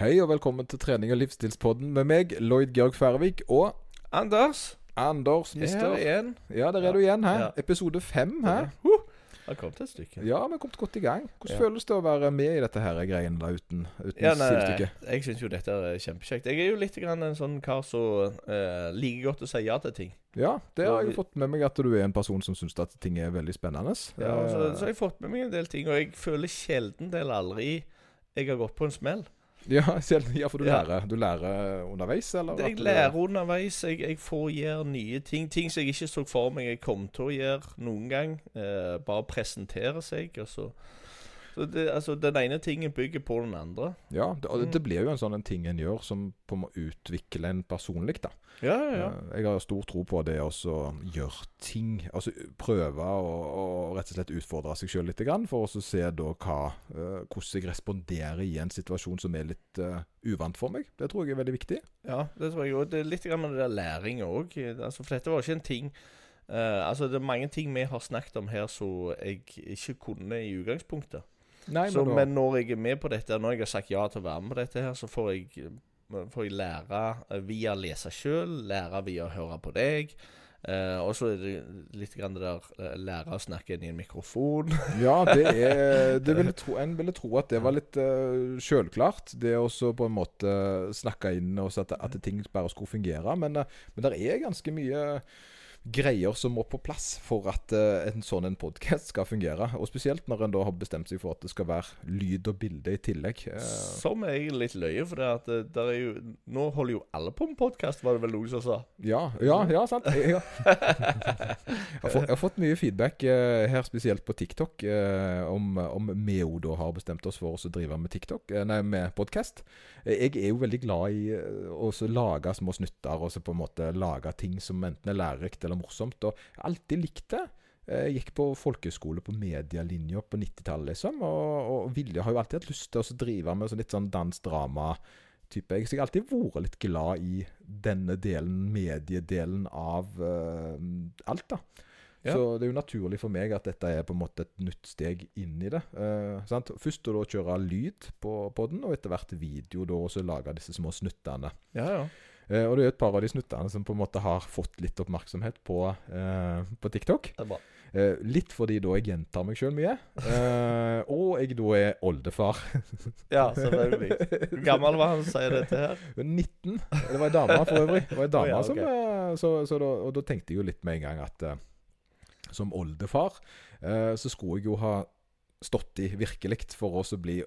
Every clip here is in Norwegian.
Hei og velkommen til trening og livsstilspodden med meg, Lloyd Georg Færvik, og Anders, Anders er Mister. her igjen. Ja, der er du igjen her. Ja. Episode fem her. Har kommet et stykke. Ja, vi har kommet godt i gang. Hvordan Ja. føles det å være med i dette her greiene da, uten, uten Ja, nei, jeg syns jo dette er kjempekjekt. Jeg er jo litt grann en sånn kar som eh, liker godt å si ja til ting. Ja, det har jeg fått med meg at du er en person som syns at ting er veldig spennende. Ja, så, Eh, så har jeg fått med meg en del ting, og jeg føler sjelden eller aldri jeg har gått på en smell. Ja, selv, ja, for du Ja. lærer, du lærer underveis, eller? Jeg lærer underveis. Jeg, jeg får gjøre nye ting. Ting som jeg ikke så for meg jeg kom til å gjøre noen gang. Eh, bare presentere seg. Og så, så det, altså, den ene tingen bygger på den andre. Ja, det, og det, Mm. det blir jo en sånn en ting en gjør som på må utvikle en personlig, da. Ja, ja, ja. Eh, Jeg har stor tro på det å gjøre ting. Altså prøve å, å rett og slett utfordre seg sjøl litt, for å se da hva, eh, hvordan jeg responderer i en situasjon som er litt eh, uvant for meg. Det tror jeg er veldig viktig. Ja, det tror jeg òg. Det er litt med det der læring òg. Altså, for dette var ikke en ting Uh, Altså, det er mange ting vi har snakket om her som jeg ikke kunne i utgangspunktet. Nei, så, men, da, men når jeg er med på dette, når jeg har sagt ja til å være med på dette her, så får jeg, eh, får jeg lære eh, via å lese sjøl, lære via å høre på deg. Eh, og så er det litt grann det der eh, lære å snakke inn i en mikrofon. Ja, det er det ville tro, En ville tro at det var litt uh, sjølklart. Det å på en måte snakke inn og så at, at ting bare skulle fungere. Men, uh, men det er ganske mye greier som må på plass for at uh, en sånn en podkast skal fungere. Og spesielt når en da har bestemt seg for at det skal være lyd og bilde i tillegg. Uh, Som er egentlig litt løye, for det at det der er jo Nå holder jo alle på med podkast, var det vel noen som sa. ja, ja, ja, sant. Jeg, jeg, har, jeg, har fått, jeg har fått mye feedback uh, her, spesielt på TikTok, eh, om, om Meo da har bestemt oss for oss å drive med TikTok, eh, nei, med podkast. Jeg er jo veldig glad i eh, å lage små snutter og så på en måte lage ting som enten er lærerikt eller morsomt. Og jeg har alltid likt det. Jeg gikk på folkeskole på medielinja på 90-tallet, liksom. Og, og Vilje har jo alltid hatt lyst til å drive med sånn litt sånn dans-drama. Type. Jeg så jeg har alltid vært litt glad i denne delen, mediedelen av uh, alt, da. Ja. Så det er jo naturlig for meg at dette er på en måte et nytt steg inn i det. eh, sant? Først å da kjøre lyd på, på den, og etter hvert video, da, og så lage disse små snuttene. Ja, ja. Eh, og det er jo et par av de snuttene som på en måte har fått litt oppmerksomhet på, eh, på TikTok. Det bra. Eh, litt fordi da jeg gjentar meg sjøl mye. Eh, og jeg da er oldefar. Ja, selvfølgelig. Hvor gammel var han som sier dette her? 19. Det var ei dame for øvrig. Det var ei dame oh, ja, som, eh, så, så da, Og da tenkte jeg jo litt med en gang at eh, som oldefar eh, så skulle jeg jo ha stått i virkelig for oss å bli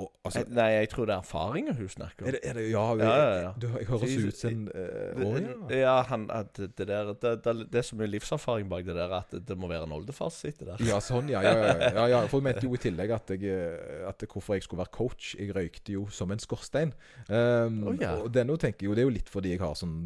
og, altså, Nei, jeg tror det er erfaringer hun snakker om. er det, er det, ja, Ja, ja, ja. Du, jeg høres ut som en eh, ja. Ja, han, at det, der, det, det, det er så mye livserfaring bak det der at det, det må være en oldefar som sitter der. Ja, sånn, ja. ja, ja, ja, ja. For hun mente jo i tillegg at, jeg, eh, at hvorfor jeg skulle være coach. Jeg røykte jo som en skorstein. Um, oh, ja. Og det nå tenker jeg jo, det er jo litt fordi jeg har sånn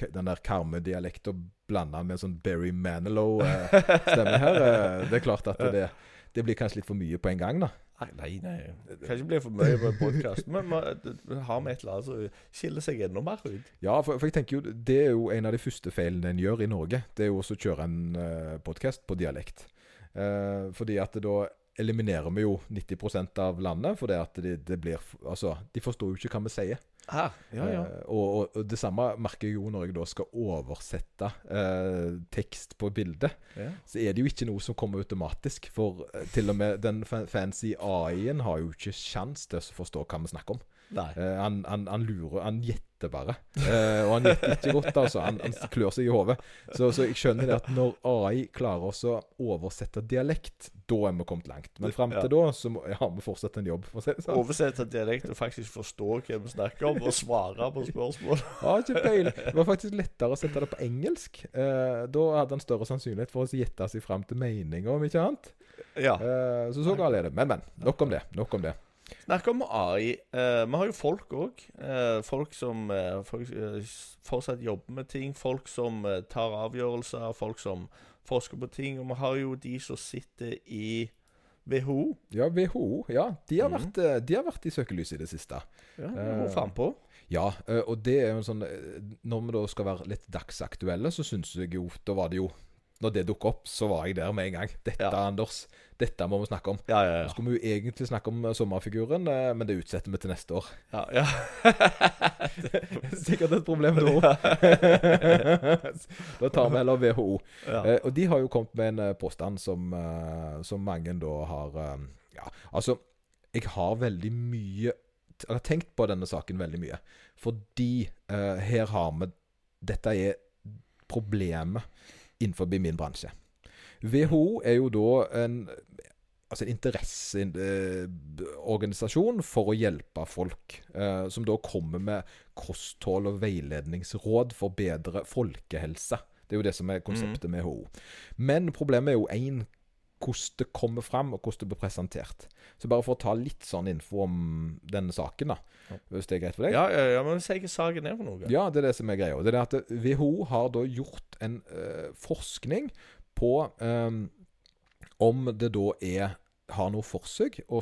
den der Karmøy-dialekta blanda med sånn Berry Manilow-stemme her. Eh, Det er klart at det, det blir kanskje litt for mye på en gang, da. Nei, nei. Det kan ikke bli for mye på en podkast. Men har vi et eller annet som skiller seg enda mer ut? Ja, for, for jeg tenker jo det er jo en av de første feilene en gjør i Norge. Det er jo også å kjøre en uh, podkast på dialekt. Uh, fordi at da eliminerer vi jo 90% av landet. For det det, det blir Altså, de forstår jo ikke hva vi sier. Ah, ja, ja. Eh, og, og, og det samme merker jeg jo når jeg da skal oversette eh, tekst på bildet. ja. Så er det jo ikke noe som kommer automatisk. For eh, til og med den fancy AI-en har jo ikke sjans til å forstå hva vi snakker om. Eh, han, han, han lurer Han gjetter bare. Uh, og han gjetter ikke godt, altså. Han, han klør seg i hodet. Så, så jeg skjønner det at når AI klarer å oversette dialekt, da er vi kommet langt. Men fram til da så må, har vi fortsatt en jobb. For å si det sånn. Oversette dialekt og faktisk forstå hva vi snakker om, og svare på spørsmål. Ja, ikke peil Det var faktisk lettere å sette det på engelsk. Uh, da hadde han større sannsynlighet for å gjette seg fram til meninger, om ikke annet. Ja. Så så galt er det. Men, men. Nok om det. Nok om det. Snakk om AI. Eh, vi har jo folk òg. Eh, folk som eh, folk, eh, fortsatt jobber med ting. Folk som eh, tar avgjørelser. Folk som forsker på ting. Og vi har jo de som sitter i WHO. Ja, WHO. Ja, de har, mm. vært, eh, de har vært i søkelyset i det siste. Ja, Hvor frampå? Ja, og det er jo sånn Når vi da skal være litt dagsaktuelle, så syns jeg jo Da var det jo når det dukka opp, så var jeg der med en gang. Dette, Ja. Anders, dette må vi snakke om. Ja, ja, Nå skulle vi jo egentlig snakke om eh, sommerfiguren, eh, men det utsetter vi til neste år. ja, ja. Sikkert et problem da da tar vi heller WHO. Eh, og de har jo kommet med en påstand som, som mange da har Ja, altså Jeg har veldig mye Jeg har tenkt på denne saken veldig mye. Fordi uh, her har vi Dette er problemet innenfor min bransje. WHO er jo da en Altså en interesseorganisasjon for å hjelpe folk. eh, som da kommer med kosthold og veiledningsråd for bedre folkehelse. Det er jo det som er konseptet med WHO. Men problemet er jo én hvordan det kommer fram, og hvordan det blir presentert. Så bare for å ta litt sånn info om denne saken, da. Hvis det er greit for deg? ja, ja, ja, men si hva saken er for noe. Ja, det er det som er greia. Det er at WHO har da gjort en eh, forskning på eh, om det da er har noe for seg å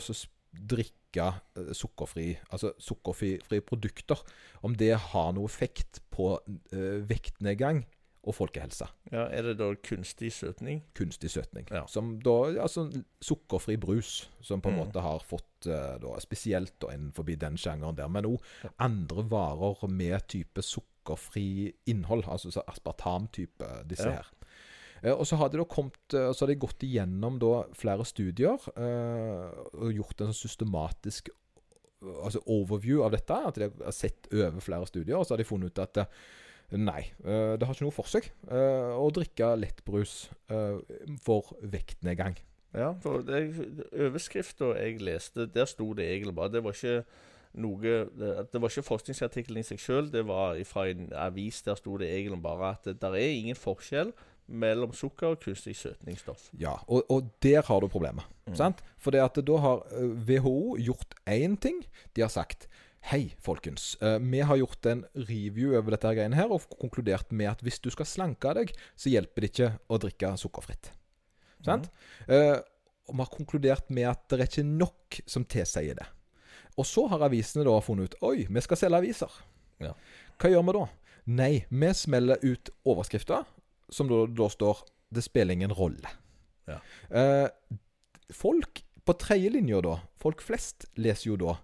drikke eh, sukkerfri Altså sukkerfrie produkter. Om det har noe effekt på eh, vektnedgang og folkehelse. Ja, Er det da kunstig søtning? Kunstig søtning. Ja. Som da Altså sukkerfri brus, som på en Mm. måte har fått eh, da, Spesielt da innenfor den sjangeren der. Men òg Ja. andre varer med type sukkerfri innhold. Altså aspartam-type, disse her. Eh, og så har de kommet eh, Så har de gått igjennom flere studier eh, og gjort en sånn systematisk altså overview av dette. At de har sett over flere studier, og så har de funnet ut at Nei, eh, det har ikke noe for seg eh, å drikke lettbrus eh, for vektnedgang. Ja, for overskrifta jeg leste, der sto det egentlig bare Det var ikke noe Det, var ikke forskningsartikkelen i seg sjøl, det var fra en avis. Der sto det egentlig bare at det er ingen forskjell mellom sukker og kunstig søtningsstoff. Ja, og, og der har du problemet. Mm. Sant? For da har WHO gjort én ting. De har sagt Hei, folkens. eh, vi har gjort en review over dette greiene her og konkludert med at hvis du skal slanke deg, så hjelper det ikke å drikke sukkerfritt. Sant? Uh, og vi har konkludert med at det er ikke nok som tilsier det. Og så har avisene da funnet ut Oi, vi skal selge aviser. Ja. Hva gjør vi da? Nei, vi smeller ut overskrifter som da, da står 'Det spiller ingen rolle'. Ja. Uh, folk på tredje linja da, folk flest leser jo da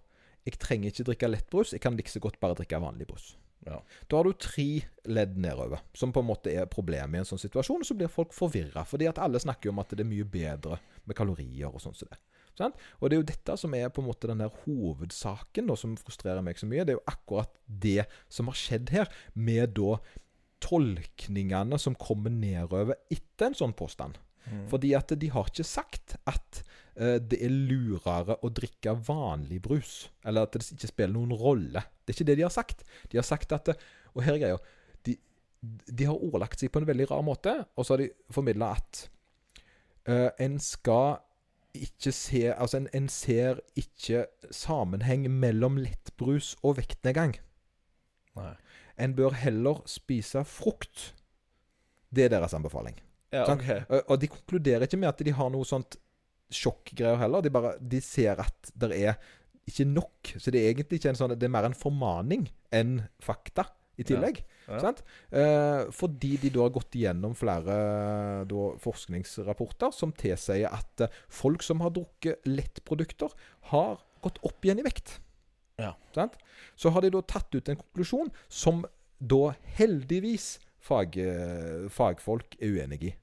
'Jeg trenger ikke drikke lettbrus, jeg kan like godt bare drikke vanlig brus'. Ja. Da har du tre ledd nedover, som på en måte er problemet i en sånn situasjon. Og så blir folk forvirra, fordi at alle snakker om at det er mye bedre med kalorier og sånn som det. Sant? Og det er jo dette som er på en måte den der hovedsaken da, som frustrerer meg så mye. Det er jo akkurat det som har skjedd her, med da tolkningene som kommer nedover etter en sånn påstand. Mm. Fordi at de har ikke sagt at uh, det er lurere å drikke vanlig brus. Eller at det ikke spiller noen rolle. Det er ikke det de har sagt. De har sagt at Og her er greia. De, de har ordlagt seg på en veldig rar måte, og så har de formidla at uh, en skal ikke se Altså, en, en ser ikke sammenheng mellom lettbrus og vektnedgang. Nei. En bør heller spise frukt. Det er deres anbefaling. Ja, okay. OK. Og, de konkluderer ikke med at de har noe sånt sjokkgreier heller. De bare de ser at det er ikke nok. Så det er egentlig ikke en sånn Det er mer en formaning enn fakta i tillegg. Ja. Sant? Eh, fordi de da har gått igjennom flere da, forskningsrapporter som tilsier at eh, folk som har drukket lettprodukter, har gått opp igjen i vekt. Ja. Sant? Så har de da tatt ut en konklusjon som da heldigvis fag, eh, fagfolk er uenig i.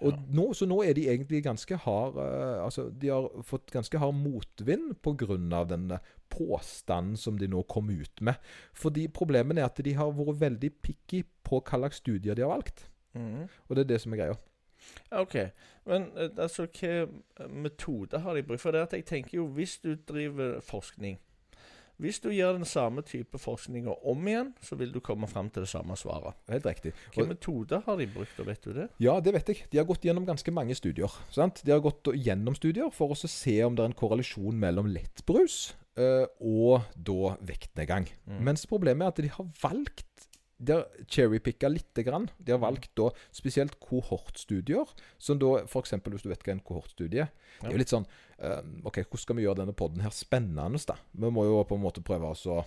Og Ja. nå, så nå er de egentlig ganske hard eh, Altså, de har fått ganske hard motvind pga. den påstanden som de nå kom ut med. Fordi problemet er at de har vært veldig picky på hva slags studier de har valgt. Mm. Og det er det som er greia. OK. Men eh, altså, hva metode har de brukt? For det at jeg tenker jo, hvis du driver forskning Hvis du gjør den samme type forskninga om igjen, så vil du komme fram til det samme svaret. Helt riktig. Hvilke metoder har de brukt, og vet du det? Ja, det vet jeg. De har gått gjennom ganske mange studier. Sant? De har gått gjennom studier for å se om det er en korrelasjon mellom lettbrus eh, og da vektnedgang. Mm. Mens problemet er at de har valgt De har cherrypicka lite grann. De har valgt da spesielt kohortstudier. Som da f.eks. hvis du vet hva en kohortstudie er. Det er jo litt sånn eh, OK, hvordan skal vi gjøre denne podden her spennende, da? Vi må jo på en måte prøve å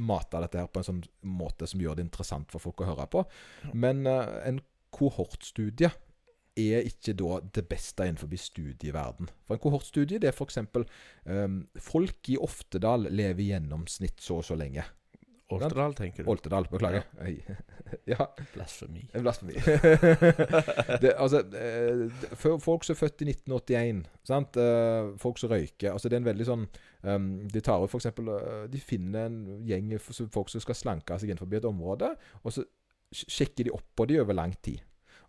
mate dette her på en sånn måte som gjør det interessant for folk å høre på. Men uh, en kohortstudie er ikke da det beste innenfor studieverden. For en kohortstudie det er f.eks. Um, folk i Oftedal lever i gjennomsnitt så og så lenge. Oltedal, tenker du? Oltedal, beklager. ja. Blasfemi. Blasfemi. det, altså, det, folk som er født i 1981, sant? Eh, folk som røyker altså Det er en veldig sånn um, De tar ut for eksempel, eh, De finner en gjeng folk som skal slanke seg innenfor et område, og så sjekker de opp på de over lang tid.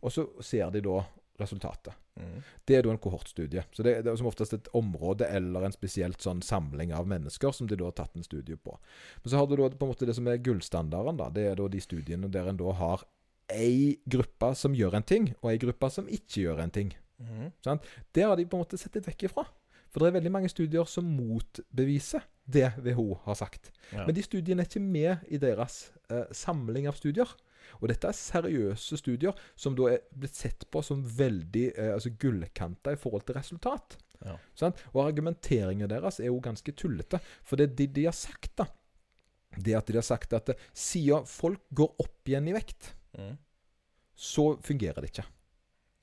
Og så ser de da resultatet. Mm. Det er da en kohortstudie. Så det, det, er som oftest et område eller en spesielt sånn samling av mennesker som de da har tatt en studie på. Men så har du da på en måte det som er gullstandarden. da, Det er da de studiene der en da har ei gruppe som gjør en ting, og ei gruppe som ikke gjør en ting. Mm. Sånn? Det har de på en måte sett litt vekk ifra. For det er veldig mange studier som motbeviser det WHO har sagt. Ja. Men de studiene er ikke med i deres eh, samling av studier. Og dette er seriøse studier som da er blitt sett på som veldig eh, altså gullkanta i forhold til resultat. Ja. Og argumenteringen deres er jo ganske tullete. For det de, de har sagt, da, det at de har sagt at siden folk går opp igjen i vekt, mm. så fungerer det ikke.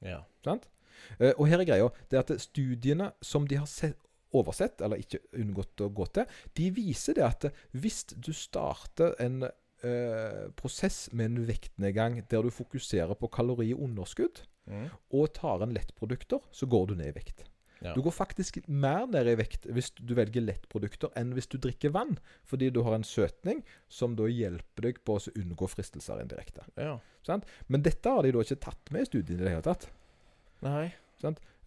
Ja. Sant? Eh, og her er greia det at studiene som de har sett, oversett, eller ikke unngått å gå til, de viser det at hvis du starter en eh, prosess med en vektnedgang der du fokuserer på kaloriunderskudd, mm. og tar en lettprodukter, så går du ned i vekt. Ja. Du går faktisk mer ned i vekt hvis du velger lettprodukter enn hvis du drikker vann, fordi du har en søtning som da hjelper deg på å unngå fristelser indirekte. Ja. Men dette har de da ikke tatt med i studiene i det hele tatt. Nei.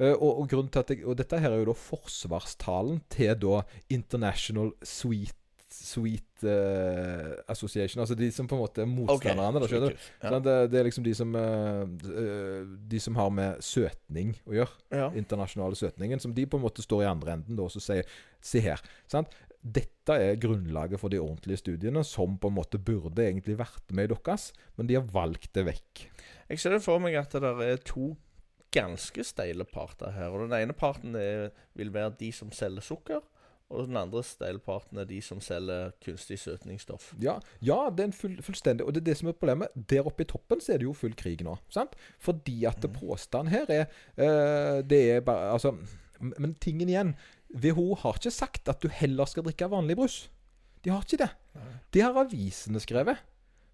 Uh, og, og, jeg, og, dette her er jo da forsvarstalen til da International Sweet Sweet uh, Association. Altså de som på en måte er motstanderne. Okay. Da, ja. det, det, er liksom de som uh, De som har med søtning å gjøre. Ja. Internasjonale søtningen. Som de på en måte står i andre enden da, og så sier Se her. Sant? Dette er grunnlaget for de ordentlige studiene, som på en måte burde egentlig vært med i deres, men de har valgt det vekk. Jeg ser det for meg at det er to ganske steile parter her. Og Den ene parten er, vil være de som selger sukker. Og den andre steilparten er de som selger kunstig søtningsstoff. Ja, ja det er en full, fullstendig Og det er det som er problemet. Der oppe i toppen så er det jo full krig nå. sant? Fordi at mm. påstanden her er uh, Det er bare Altså Men tingen igjen WHO har ikke sagt at du heller skal drikke vanlig brus. De har ikke det. Nei. Det har avisene skrevet.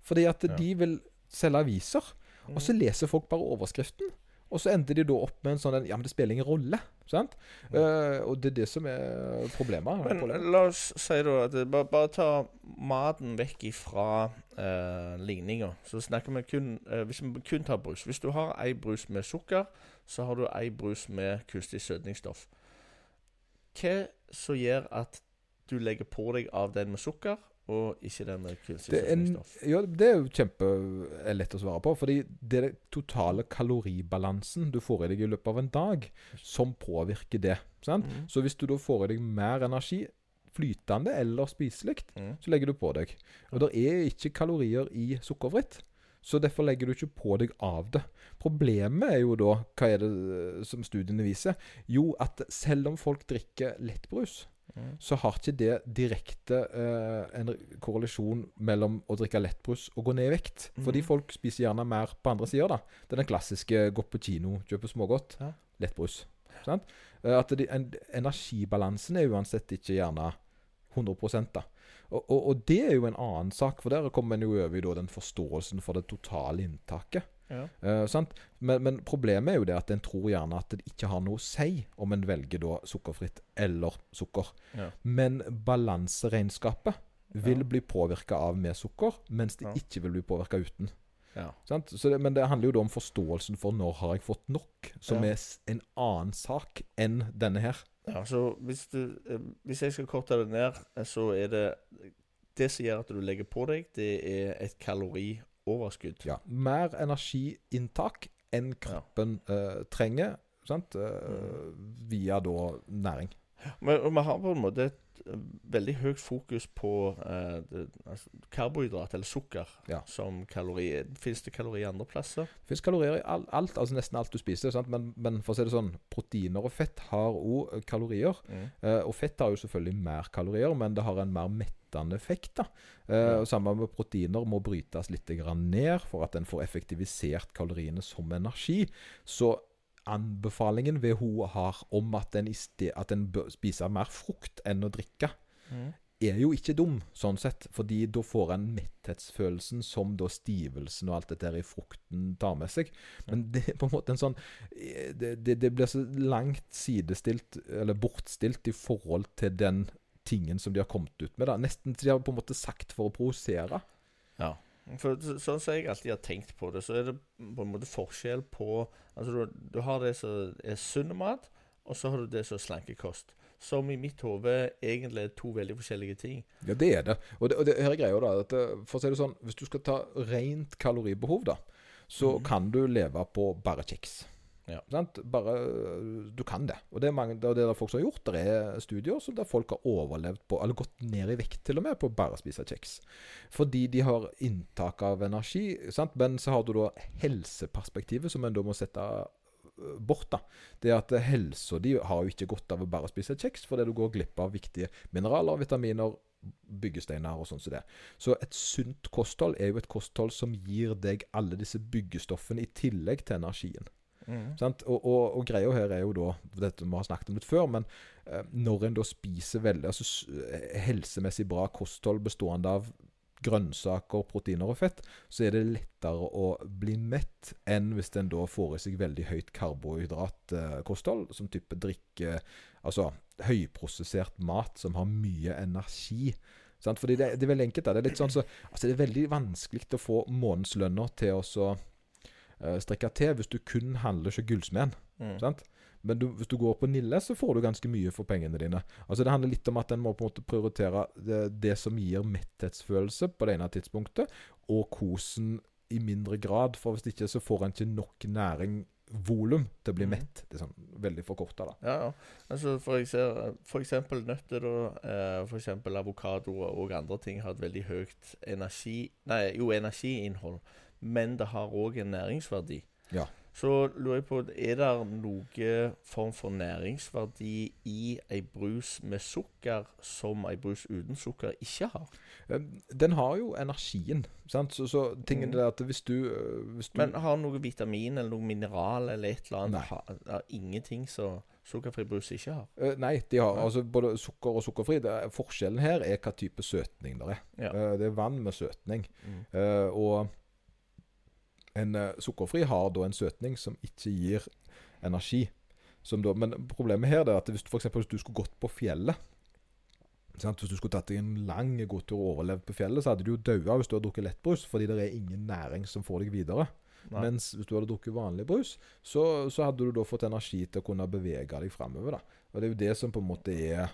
Fordi at ja. de vil selge aviser. Og så mm. leser folk bare overskriften. Og så endte de da opp med en sånn Ja, men det spiller ingen rolle. Sant? Mm. Uh, og det er det som er problemet. Men problemet. la oss si da at bare, bare ta maten vekk ifra uh, ligninga. Så snakker vi kun uh, Hvis vi kun tar brus. Hvis du har ei brus med sukker, så har du ei brus med kunstig søtningsstoff. Hva som gjør at du legger på deg av den med sukker, og ikke den med kunstig søtningsstoff? Ja, det er jo kjempelett å svare på. Fordi det er den totale kaloribalansen du får i deg i løpet av en dag, som påvirker det. Mm. Så hvis du da får i deg mer energi, flytende eller spiselig, mm. så legger du på deg. Og det er ikke kalorier i sukkerfritt. Så derfor legger du ikke på deg av det. Problemet er jo da, hva er det eh, som studiene viser? Jo, at selv om folk drikker lettbrus, så har ikke det direkte eh, en korrelasjon mellom å drikke lettbrus og gå ned i vekt. Mm. Fordi folk spiser gjerne mer på andre sida. Det er den klassiske gå på kino, kjøpe smågodt. Ja. Lettbrus. Uh, at de, en, energibalansen er uansett ikke gjerne 100 da. Og, og, og, det er jo en annen sak, for der kommer en jo over i den forståelsen for det totale inntaket. Ja. Uh, men, men, problemet er jo det at en tror gjerne at det ikke har noe å si om en velger da sukkerfritt eller sukker. Ja. Men balanseregnskapet vil bli påvirka av med sukker, mens det ikke vil bli påvirka uten. Det, men det handler jo da om forståelsen for når har jeg fått nok, som er en annen sak enn denne her. Ja, så hvis, du, eh, hvis jeg skal korte det ned, eh, så er det Det som gjør at du legger på deg, det er et kalori overskudd. Ja. Mer energiinntak enn kroppen ja. uh, trenger, sant? Uh, mm. via da næring. Men vi har på en måte et eh, veldig høyt fokus på eh, det, altså, karbohydrat, eller sukker, Ja. som kalori. Fins det kalorier andre plasser? Det fins kalorier i alt, alt, altså nesten alt du spiser. Sant? Men, men for å si det sånn, proteiner og fett har òg kalorier. Mm. Eh, og fett har jo selvfølgelig mer kalorier, men det har en mer mettende effekt. da. Eh, mm. og Sammen med proteiner må brytes litt grann ned for at en får effektivisert kaloriene som energi. Så anbefalingen WHO har om at en, at en bør spise mer frukt enn å drikke, Mm. er jo ikke dum, sånn sett. Fordi da får en metthetsfølelsen som da stivelsen og alt dette her i frukten tar med seg. Men det er på en måte en sånn Det, det, det blir så langt sidestilt, eller bortstilt, i forhold til den tingen som de har kommet ut med. da. Nesten til de har på en måte sagt for å provosere. Ja. For Sånn som jeg alltid har tenkt på det, så er det på en måte forskjell på Altså du, du har det som er sunn mat, og så har du det som er slankekost. Som i mitt hode egentlig er to veldig forskjellige ting. Ja, det er det. Og det, og det her er greia da, at eh, for å si det sånn, hvis du skal ta rent kaloribehov, da, så mm. kan du leve på bare kjeks. Ja. Bare Du kan det. Og det er, mange, det er det folk som har gjort. Det er studier der folk har overlevd på, eller gått ned i vekt til og med, på å bare spise kjeks. Fordi de har inntak av energi. Sant? Men så har du da helseperspektivet, som en da må sette øh, bort. da. Det at helsa di har jo ikke godt av å bare spise kjeks, fordi du går glipp av viktige mineraler, vitaminer, byggesteiner og sånn som det. Så et sunt kosthold er jo et kosthold som gir deg alle disse byggestoffene i tillegg til energien. Sant? Og, og, og greia her er jo da Dette vi har snakket om litt før, men eh, når en da spiser veldig altså, eh, helsemessig bra kosthold bestående av grønnsaker, proteiner og fett, så er det lettere å bli mett enn hvis en da får i seg veldig høyt karbohydratkosthold, som type drikke Altså høyprosessert mat som har mye energi. Sant? Fordi det, det er veldig enkelt. Da. Det er litt sånn så, altså det er veldig vanskelig å få månedslønna til å så, eh, strekke til hvis du kun handler hos gullsmeden. Mm. Sant? Men du, hvis du går på Nille, så får du ganske mye for pengene dine. Altså Det handler litt om at en må på en måte prioritere det, det som gir metthetsfølelse på det ene tidspunktet, og kosen i mindre grad. For hvis ikke så får en ikke nok næring, volum, til å bli Mhm. mett. Det er sånn veldig forkorta, da. Ja, ja. Altså for, ser, for eksempel nøtter og eh, for eksempel avokado og andre ting har et veldig høyt energi Nei, jo, energiinnhold, men det har òg en næringsverdi. Ja. Så lurer jeg på, er det noen form for næringsverdi i ei brus med sukker som ei brus uten sukker ikke har? Eh, Den har jo energien, sant. Så, så tingen Mhm. er at hvis du, eh, hvis du Men har noe vitamin eller noe mineral eller et eller annet? Har, har ingenting som sukkerfri brus ikke har? Uh, Nei, de har altså både sukker og sukkerfri. Er, forskjellen her er hva type søtning det er. Ja. Uh, Det er vann med søtning. Mm. Uh, og en eh, sukkerfri har da en søtning som ikke gir energi. Som da, men problemet her er at hvis du, for eksempel, hvis du skulle gått på fjellet sant? Hvis du skulle tatt deg en lang gåtur og overlevd på fjellet, så hadde du jo daua hvis du hadde drukket lettbrus, fordi det er ingen næring som får deg videre. Nei. Mens hvis du hadde drukket vanlig brus, så, så hadde du da fått energi til å kunne bevege deg framover. Og det er jo det som på en måte er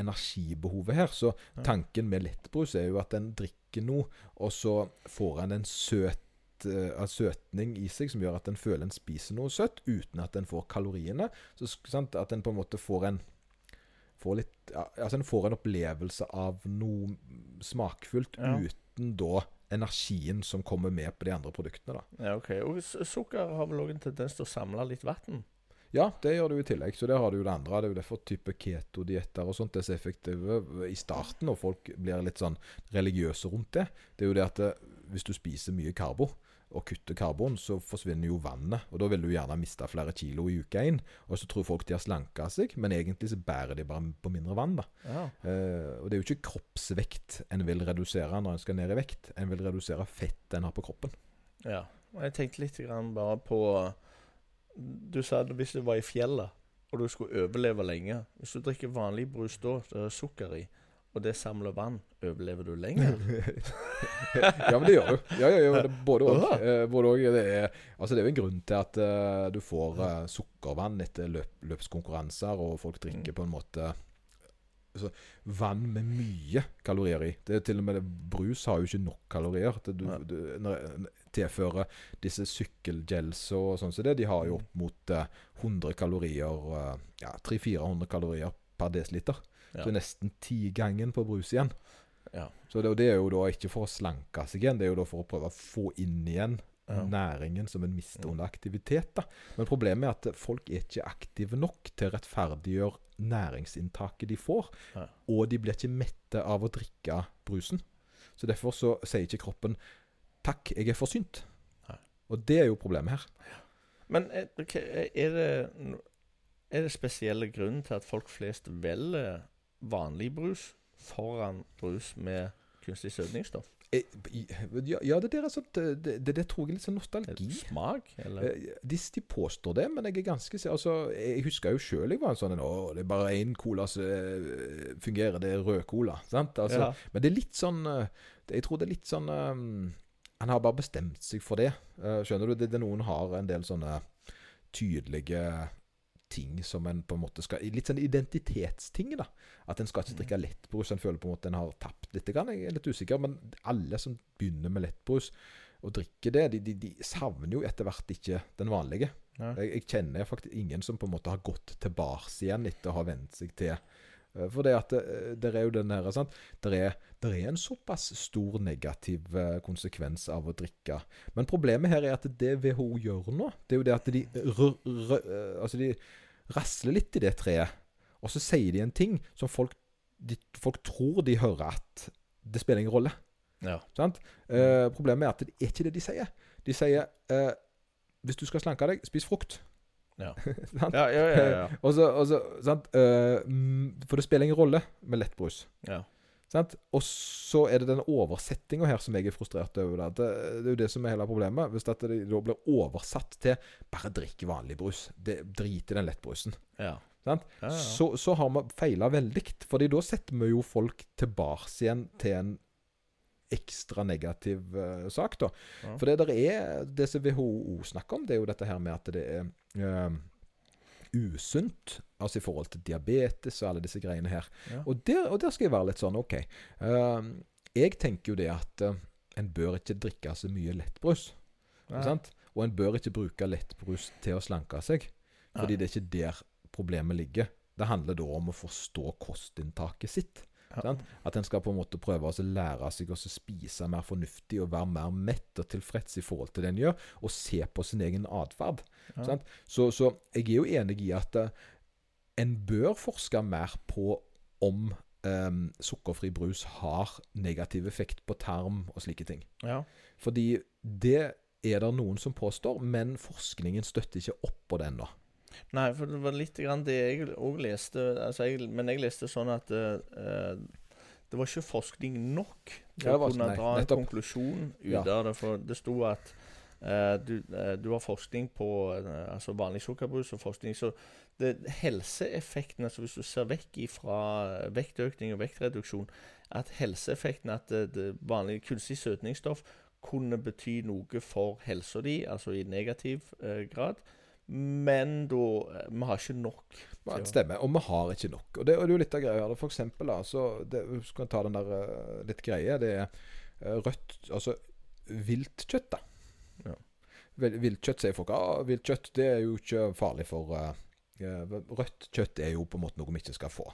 energibehovet her. Så tanken med lettbrus er jo at en drikker noe, og så får en en søt eh, en søtning i seg som gjør at en føler en spiser noe søtt, uten at en får kaloriene. Så sant, At en på en måte får en får litt, altså en får en opplevelse av noe smakfullt Ja. uten da energien som kommer med på de andre produktene. da. Ja, ok. Og sukker har vel òg en tendens til å samle litt vann? Ja, det gjør du i tillegg. Så der har du jo det andre. Det er jo derfor type keto-dietter og sånt er så effektive i starten, og folk blir litt sånn religiøse rundt det. Det er jo det at det, hvis du spiser mye karbo, og kutter karbon, så forsvinner jo vannet. Og da vil du gjerne miste flere kilo i uka inn. Og så tror folk de har slanka seg, men egentlig så bærer de bare på mindre vann, da. Ja. Eh, og det er jo ikke kroppsvekt en vil redusere når en skal ned i vekt. En vil redusere fett en har på kroppen. ja. Og jeg tenkte litt grann bare på Du sa at hvis du var i fjellet, og du skulle overleve lenge Hvis du drikker vanlig brus da, det er sukker i, og det samler vann, overlever du lenger? ja, men det gjør du. Ja, ja, ja, både òg. Uh, Eh, det, altså, det er jo en grunn til at uh, du får uh, sukkervann etter løp, løpskonkurranser, og folk drikker Mm. på en måte altså, vann med mye kalorier i. Det er til og med det, Brus har jo ikke nok kalorier. Det, du, du, tilfører disse sykkelgelsa og sånn som det, de har jo opp mot eh, 100 kalorier, ja, 300-400 kalorier per desiliter. Ja. er nesten tigangen på brus igjen. Ja. Så det, det er jo da ikke for å slanke seg igjen, det er jo da for å prøve å få inn igjen Ja. næringen som en mister Mm. under aktivitet. da. Men problemet er at folk er ikke aktive nok til å rettferdiggjøre næringsinntaket de får. Ja. Og de blir ikke mette av å drikke brusen. Så derfor så sier ikke kroppen 'takk, jeg er forsynt'. Ja. Og det er jo problemet her. Men er, er det Er det spesielle grunn til at folk flest velger vanlig brus foran brus med kunstig søtningsstoff? Eh, Ja, ja det der er sånn det, det, det tror jeg er litt sånn nostalgi. Smak, eller? Eh, De, de påstår det, men jeg er ganske altså, Jeg husker jo sjøl jeg var en sånn en, Å, det er bare én cola som eh, fungerer. Det er rød cola. Sant? Altså, ja. Men det er litt sånn Jeg tror det er litt sånn um, Han har bare bestemt seg for det. Skjønner du? Det, det Noen har en del sånne tydelige ting som en på en måte skal Litt sånn identitetsting, da. At en skal ikke drikke lettbrus. En føler på en måte en har tapt litt. Jeg er litt usikker, men alle som begynner med lettbrus og drikker det, de, de, de savner jo etter hvert ikke den vanlige. Ja. Jeg, jeg kjenner faktisk ingen som på en måte har gått tilbake igjen etter å ha vent seg til For det at det, der er jo den her sant? Det er, det er en såpass stor negativ eh, konsekvens av å drikke. Men problemet her er at det WHO gjør nå, det er jo det at de, rø, rø, eh, altså de rasler litt i det treet. Og så sier de en ting som folk, de, folk tror de hører at det spiller ingen rolle. ja. Sant? Eh, problemet er at det er ikke det de sier. De sier eh, hvis du skal slanke deg, spis frukt. Ja. Ja, ja, ja, ja. Og så, og så sant? Eh, for det spiller ingen rolle med lettbrus. ja. Sant? Og så er det den oversettinga her som jeg er frustrert over. Det, det er jo det som er hele problemet. Hvis det da blir oversatt til 'bare drikk vanlig brus'. Det, drit i den lettbrusen. ja. Sant? Ja, ja. Så, så har vi feila veldig. Fordi da setter vi jo folk tilbake igjen til en ekstra negativ uh, sak, da. Ja. For det der er Det som WHO snakker om, det er jo dette her med at det er uh, usunt. Altså i forhold til diabetes og alle disse greiene her. Ja. Og, der, og der skal jeg være litt sånn OK. Uh, jeg tenker jo det at en bør ikke drikke så mye lettbrus. Sant? Og en bør ikke bruke lettbrus til å slanke seg. Fordi Nei. det er ikke der problemet ligger. Det handler da om å forstå kostinntaket sitt. Ja. At en skal på en måte prøve å lære seg å spise mer fornuftig og være mer mett og tilfreds i forhold til det en gjør, og se på sin egen atferd. Ja. Så, så jeg er jo enig i at eh, en bør forske mer på om um, sukkerfri brus har negativ effekt på tarm og slike ting. Ja. Fordi det er det noen som påstår, men forskningen støtter ikke opp på det ennå. Nei, for det var litt grann det jeg òg leste. Altså jeg, men jeg leste sånn at uh, det var ikke forskning nok til Ja, å kunne nei, dra en nettopp. konklusjon ut Ja. av det. For det sto at uh, du, uh, du har forskning på altså vanlig sukkerbrus og forskning Så det, helseeffekten, altså hvis du ser vekk fra vektøkning og vektreduksjon, at helseeffekten at det, det vanlige kunstig søtningsstoff kunne bety noe for helsa di, altså i negativ grad. Men da eh, Vi har ikke nok. Ja, det stemmer. Og vi har ikke nok. Og det, og det er jo litt av greia. For eksempel, da, så det, skal vi ta den der eh, litt greie. Det er eh, rødt Altså viltkjøtt, da. Ja. Viltkjøtt sier folk ah, viltkjøtt det er jo ikke farlig for eh, Rødt kjøtt er jo på en måte noe vi ikke skal få.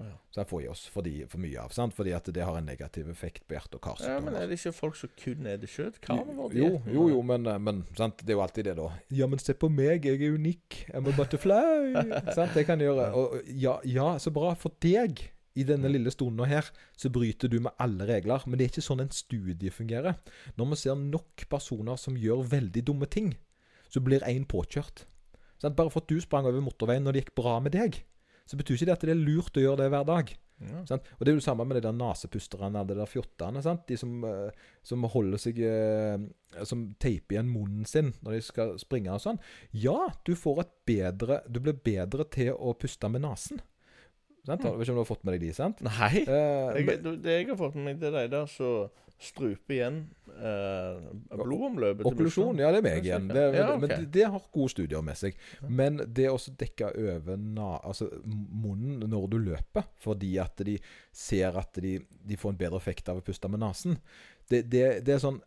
Ja. Så det får i oss for, de, for mye av. Sant? Fordi at det har en negativ effekt på hjerte- og Ja, men er det ikke folk som kun spiser kjøtt? Jo, diett? jo, jo, men, eh, men sant? det er jo alltid det, da. Ja, men se på meg, jeg er unik. I'm a butterfly. sant? Det kan jeg gjøre. Og ja, ja, så bra for deg. I denne lille stunden her så bryter du med alle regler. Men det er ikke sånn en studie fungerer. Når vi ser nok personer som gjør veldig dumme ting, så blir én påkjørt. Sant? Bare for at du sprang over motorveien når det gikk bra med deg, så betyr ikke det at det er lurt å gjøre det hver dag. Ja. Sant? Og det er jo det samme med de der nasepusterne eller de der fjottene. Sant? De som, eh, som holder seg eh, Som teiper igjen munnen sin når de skal springe og sånn. Ja, du får et bedre Du blir bedre til å puste med nesen. Sant? Vet ikke om du har fått med deg de, sant? Nei. Eh, Jeg, det jeg har fått med meg, det er de der som struper igjen eh, blodomløpet Okklusjon, ja, det er meg igjen. Det, Ja, Men det, det har gode studier med seg. Men det å dekke over na, altså munnen når du løper, fordi at de ser at de, de får en bedre effekt av å puste med nesen, det, det, det er sånn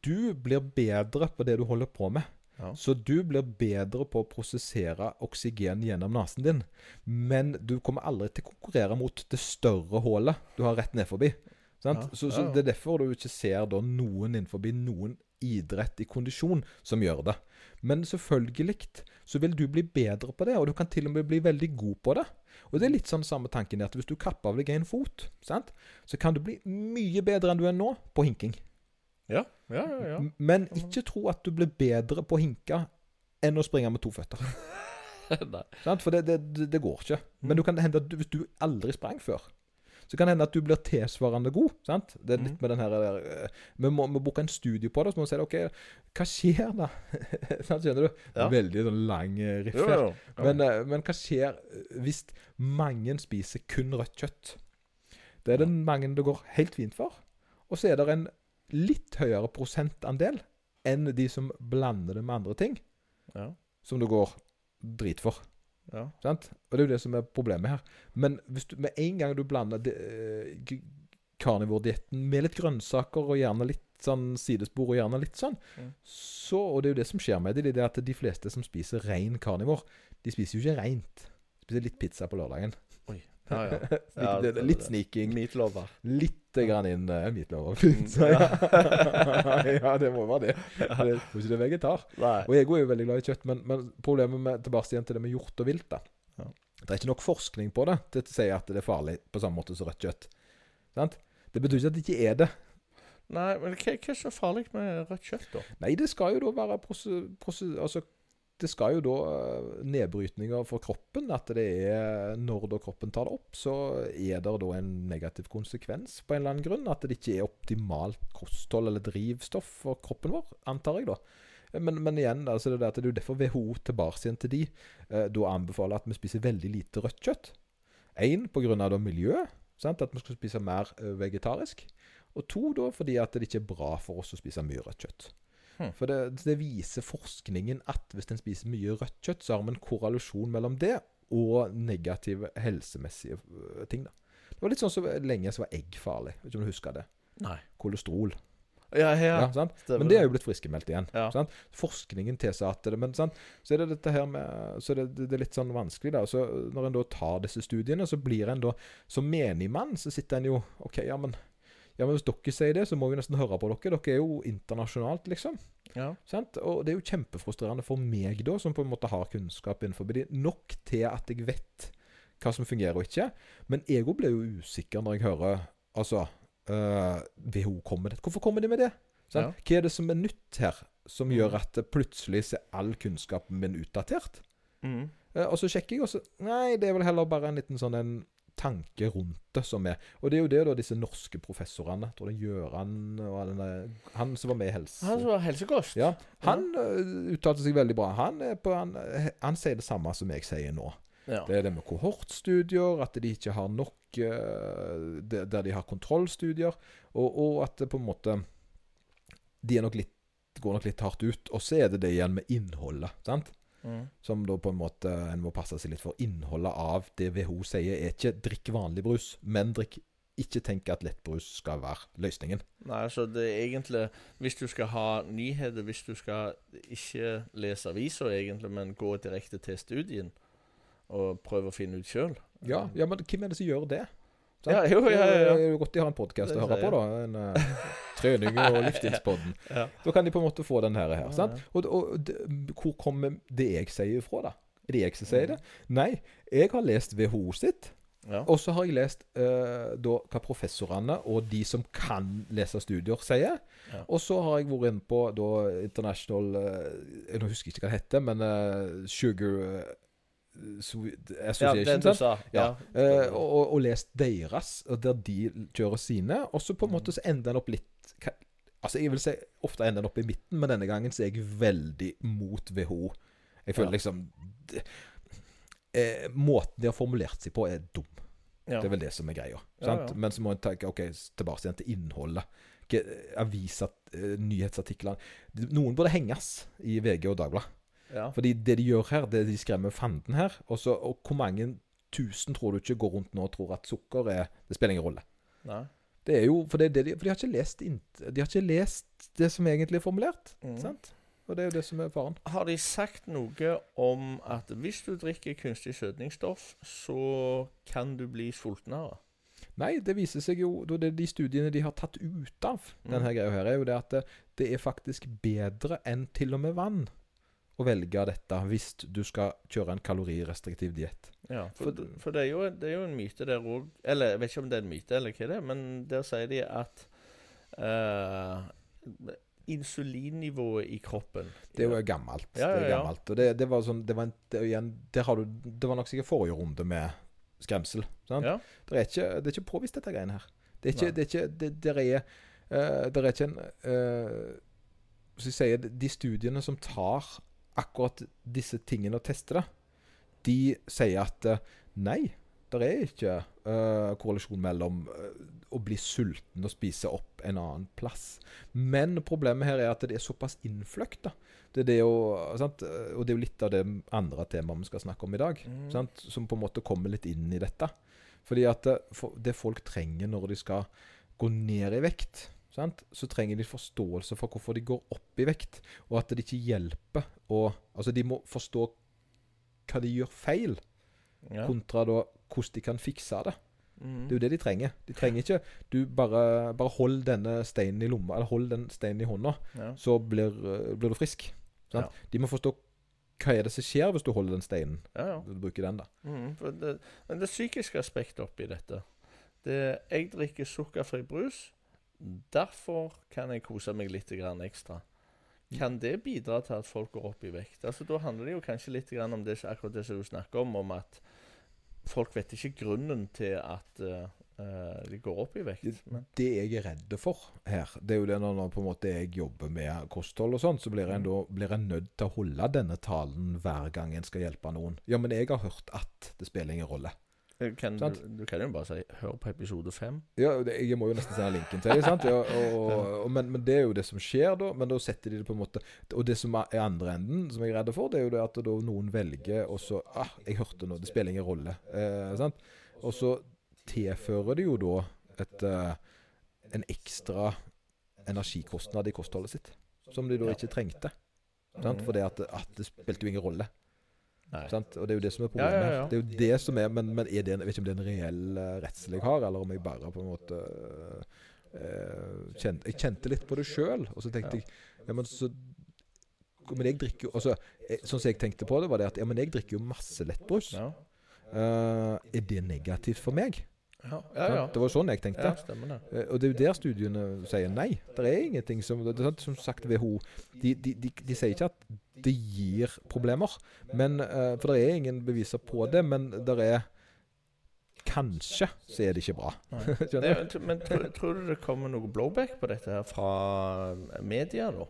Du blir bedre på det du holder på med. Ja. Så du blir bedre på å prosessere oksygen gjennom nesen din. Men du kommer aldri til å konkurrere mot det større hullet du har rett ned forbi. Sant? Ja, Så, så. Det er derfor du ikke ser da noen innenfor noen idrett i kondisjon som gjør det. Men selvfølgelig så vil du bli bedre på det, og du kan til og med bli veldig god på det. Og det er litt sånn samme tanken at hvis du kapper av deg en fot, sant? så kan du bli mye bedre enn du er nå på hinking. Ja, ja, ja. ja. Men ikke tro at du blir bedre på å hinke enn å springe med to føtter. Nei. For det, det, det, går ikke. Men du kan hende at du, hvis du aldri sprang før, så kan det hende at du blir tilsvarende god. Sant? Det er litt med den her der, eh, Vi må, må bruke en studie på det, så må vi si OK, hva skjer da? Skjønner du? Ja. Veldig sånn lang eh, riff her. Men, eh, men hva skjer hvis mange spiser kun rødt kjøtt? Det er det mange det går helt fint for. Og så er det en litt høyere prosentandel enn de som blander det med andre ting, ja. som det går drit for. ja. Sant? Og det er jo det som er problemet her. Men hvis du, med en gang du blander det, eh, karnivordietten med litt grønnsaker og gjerne litt sånn sidespor og gjerne litt sånn, Mm. så Og det er jo det som skjer med det, det er at de fleste som spiser ren karnivor, de spiser jo ikke reint. De spiser litt pizza på lørdagen. Ja, ja. Litt, Ja, det, det- litt sniking. Meatlover. Litt grann inn uh, meatloaf. Mm, ja. ja, det må være det. Jeg tror ikke det er vegetar. Nei. Og jeg er jo veldig glad i kjøtt, men, men problemet med tilbake igjen til det med hjort og vilt da. Ja. Det er ikke nok forskning på det til å si at det er farlig på samme måte som rødt kjøtt. Sant? Det betyr ikke at det ikke er det. Nei, men hva, hva er så farlig med rødt kjøtt, da? Nei, det skal jo da være prosse, prose, altså, Det skal jo da eh, nedbrytninger for kroppen. At det er Når da kroppen tar det opp, så er det da en negativ konsekvens på en eller annen grunn. At det ikke er optimalt kosthold eller drivstoff for kroppen vår, antar jeg da. Men, men igjen, altså så det, er jo derfor WHO tilbake igjen til de eh, da anbefaler at vi spiser veldig lite rødt kjøtt. Én pga. miljøet, at vi skal spise mer eh, vegetarisk. Og to da fordi at det ikke er bra for oss å spise mye rødt kjøtt. Hmm. For det, det viser forskningen at hvis en spiser mye rødt kjøtt, så har vi en korrelasjon mellom det og negative helsemessige øh, ting. da. Det var litt sånn så lenge så var egg farlig. Vet ikke om du husker det? Nei. Kolesterol. Ja, ja. Ja, sant? Men det er jo blitt friskemeldt igjen. Ja. Sant? Forskningen at det. Men sant? så er det dette her med Så er det, det er litt sånn vanskelig, da. Så når en da tar disse studiene, så blir en da Som menigmann så sitter en jo OK, ja, men ja, men hvis dere sier det, så må vi nesten høre på dere. Dere er jo internasjonalt, liksom. ja. Og det er jo kjempefrustrerende for meg, da, som på en måte har kunnskap innenfor det, nok til at jeg vet hva som fungerer og ikke. Men jeg òg blir jo usikker når jeg hører Altså øh, WHO kommer det. Hvorfor kommer de med det? Ja. Hva er det som er nytt her, som Mm. gjør at plutselig ser er all kunnskapen min utdatert? Mm. Eh, og så sjekker jeg, og så Nei, det er vel heller bare en liten sånn en tanke rundt det som er Og det er jo det da disse norske professorene, jeg tror er Gjøran og den Han som var med i Helse... Han som var helsekost? Ja, han ja. uttalte seg veldig bra. Han, på, han, øh, han sier det samme som jeg sier nå. Ja. Det er det med kohortstudier, at de ikke har nok det- Der de har kontrollstudier, og, og at det på en måte De nok litt, går nok litt hardt ut. Og så er det det igjen med innholdet. sant? Mm. Som da på en måte en må passe seg litt for. Innholdet av det WHO sier, er ikke 'drikk vanlig brus', men drikk ikke tenk at lettbrus skal være løsningen. Nei, altså det er egentlig Hvis du skal ha nyheter, hvis du skal ikke lese aviser egentlig, men gå direkte til studien og prøve å finne ut sjøl Ja, ja, men hvem er det som gjør det? Sant? Ja, jo, ja, ja, ja. Det er jo godt de har en podkast å høre på, da. En trening- og livsstilspodden. Ja. Da kan de på en måte få den her. her sant? Og, Og, og hvor kommer det jeg sier ifra, da? Er det jeg som sier Mm. det? Nei, jeg har lest WHO sitt. Ja. Og så har jeg lest uh, da hva professorene og de som kan lese studier, sier. Ja. Og så har jeg vært inne på da International uh, Jeg husker ikke hva det heter, men uh, Sugar Association. Ja, Association. du sa. Ja, Ja. og, og, og lest deres, og der de kjører sine. Og så på en Mm. måte så ender den opp litt Altså Jeg vil si ofte ender den opp i midten, men denne gangen så er jeg veldig mot WHO. Jeg føler Ja. liksom det, eh, Måten de har formulert seg på, er dum. ja. Det er vel det som er greia. Ja. Men så må en tenke ok, tilbake igjen til innholdet. Eh, Aviser, eh, nyhetsartiklene Noen burde henges i VG og Dagbladet. ja. Fordi det de gjør her, det de skremmer fanden her. Og, så, og hvor mange tusen tror du ikke går rundt nå og tror at sukker er Det spiller ingen rolle. Nei. Det er jo, For, det, er det de, for de, har ikke lest de har ikke lest det som egentlig er formulert. Mm. sant? Og det er jo det som er faren. Har de sagt noe om at hvis du drikker kunstig søtningsstoff, så kan du bli sultnere? Nei, det viser seg jo det De studiene de har tatt ut av Mm. denne greia her, er jo det at det, det er faktisk bedre enn til og med vann å velge dette hvis du skal kjøre en kalorirestriktiv diett. Ja, for, For- det, er jo, det er jo en myte der òg Eller jeg vet ikke om det er en myte, eller hva det er, men der sier de at uh, insulinnivået i kroppen Det er jo gammelt. Ja, ja, Det er gammelt. Og det, det var sånn Det var, en, det, igjen, det, har du, det var nok sikkert forrige runde med skremsel. Sant? Ja. Det, er ikke, det er ikke påvist, dette greiene her. Det er ikke, det er ikke det, der er, uh, der er ikke en uh, Hvis jeg sier De studiene som tar akkurat disse tingene og tester det, de sier at eh, nei, det er ikke uh, korrelasjon mellom uh, å bli sulten og spise opp en annen plass. Men problemet her er at det er såpass innfløkt. da. Det er det jo, sant? Og det er jo litt av det andre temaet vi skal snakke om i dag. Mm. Sant? Som på en måte kommer litt inn i dette. Fordi at det folk trenger når de skal gå ned i vekt, sant? så trenger de forståelse for hvorfor de går opp i vekt. Og at det ikke hjelper å Altså, de må forstå hva de gjør feil, Ja. kontra da hvordan de kan fikse det. Mm. Det er jo det de trenger. De trenger ikke Du bare, bare hold denne steinen i lomma, eller hold den steinen i hånda, ja. så blir, eh, blir du frisk. Sant? Ja. De må forstå hva er det som skjer hvis du holder den steinen. ja, ja. Du bruker den, da. Mm. det, men det psykiske aspektet oppi dette det, Jeg drikker sukkerfri brus. Derfor kan jeg kose meg litt grann ekstra. Kan det bidra til at folk går opp i vekt? Altså Da handler det jo kanskje litt grann om det, akkurat det som du snakker om, om at folk vet ikke grunnen til at eh, de går opp i vekt. Men, Det jeg er redd for her, det er jo det når, på en måte jeg jobber med kosthold og sånn, så blir jeg, Mm. da, blir en nødt til å holde denne talen hver gang en skal hjelpe noen. Ja, men jeg har hørt at det spiller ingen rolle. Kan du, du kan jo bare si 'hør på episode fem'. Ja, det, Jeg må jo nesten sende linken til dem. Ja, og, og, men, men det er jo det som skjer da. Men da setter de det på en måte Og det som er andre enden, som jeg er redd for, det er jo det at noen velger og så ah, 'Jeg hørte noe, det spiller ingen rolle'. Eh, sant? Og så tilfører det jo da et, eh, en ekstra energikostnad i kostholdet sitt. Som de da ikke trengte. Sant? For det at, at det spilte jo ingen rolle. Og det er jo det som er problemet. ja, ja. Det er jo det som er Men, men er det en, jeg vet ikke om det er en reell uh, redsel jeg har, eller om jeg bare på en måte eh, kjente, Jeg kjente litt på det sjøl, og så tenkte jeg ja, men så Men jeg drikker jo altså, jeg, Sånn som jeg tenkte på det, var det at ja, men jeg drikker jo masse lettbrus. Ja. Uh, er det negativt for meg? Ja, ja, ja. Det var sånn jeg tenkte. det. Eh, Og det er jo der studiene sier nei. Det er ingenting som det er sant, Som sagt, WHO de, de, de, de sier ikke at det gir problemer. Men, eh, for det er ingen beviser på det. Men det er Kanskje så er det ikke bra. Det, men tror, tror du det kommer noe blowback på dette her fra media, da?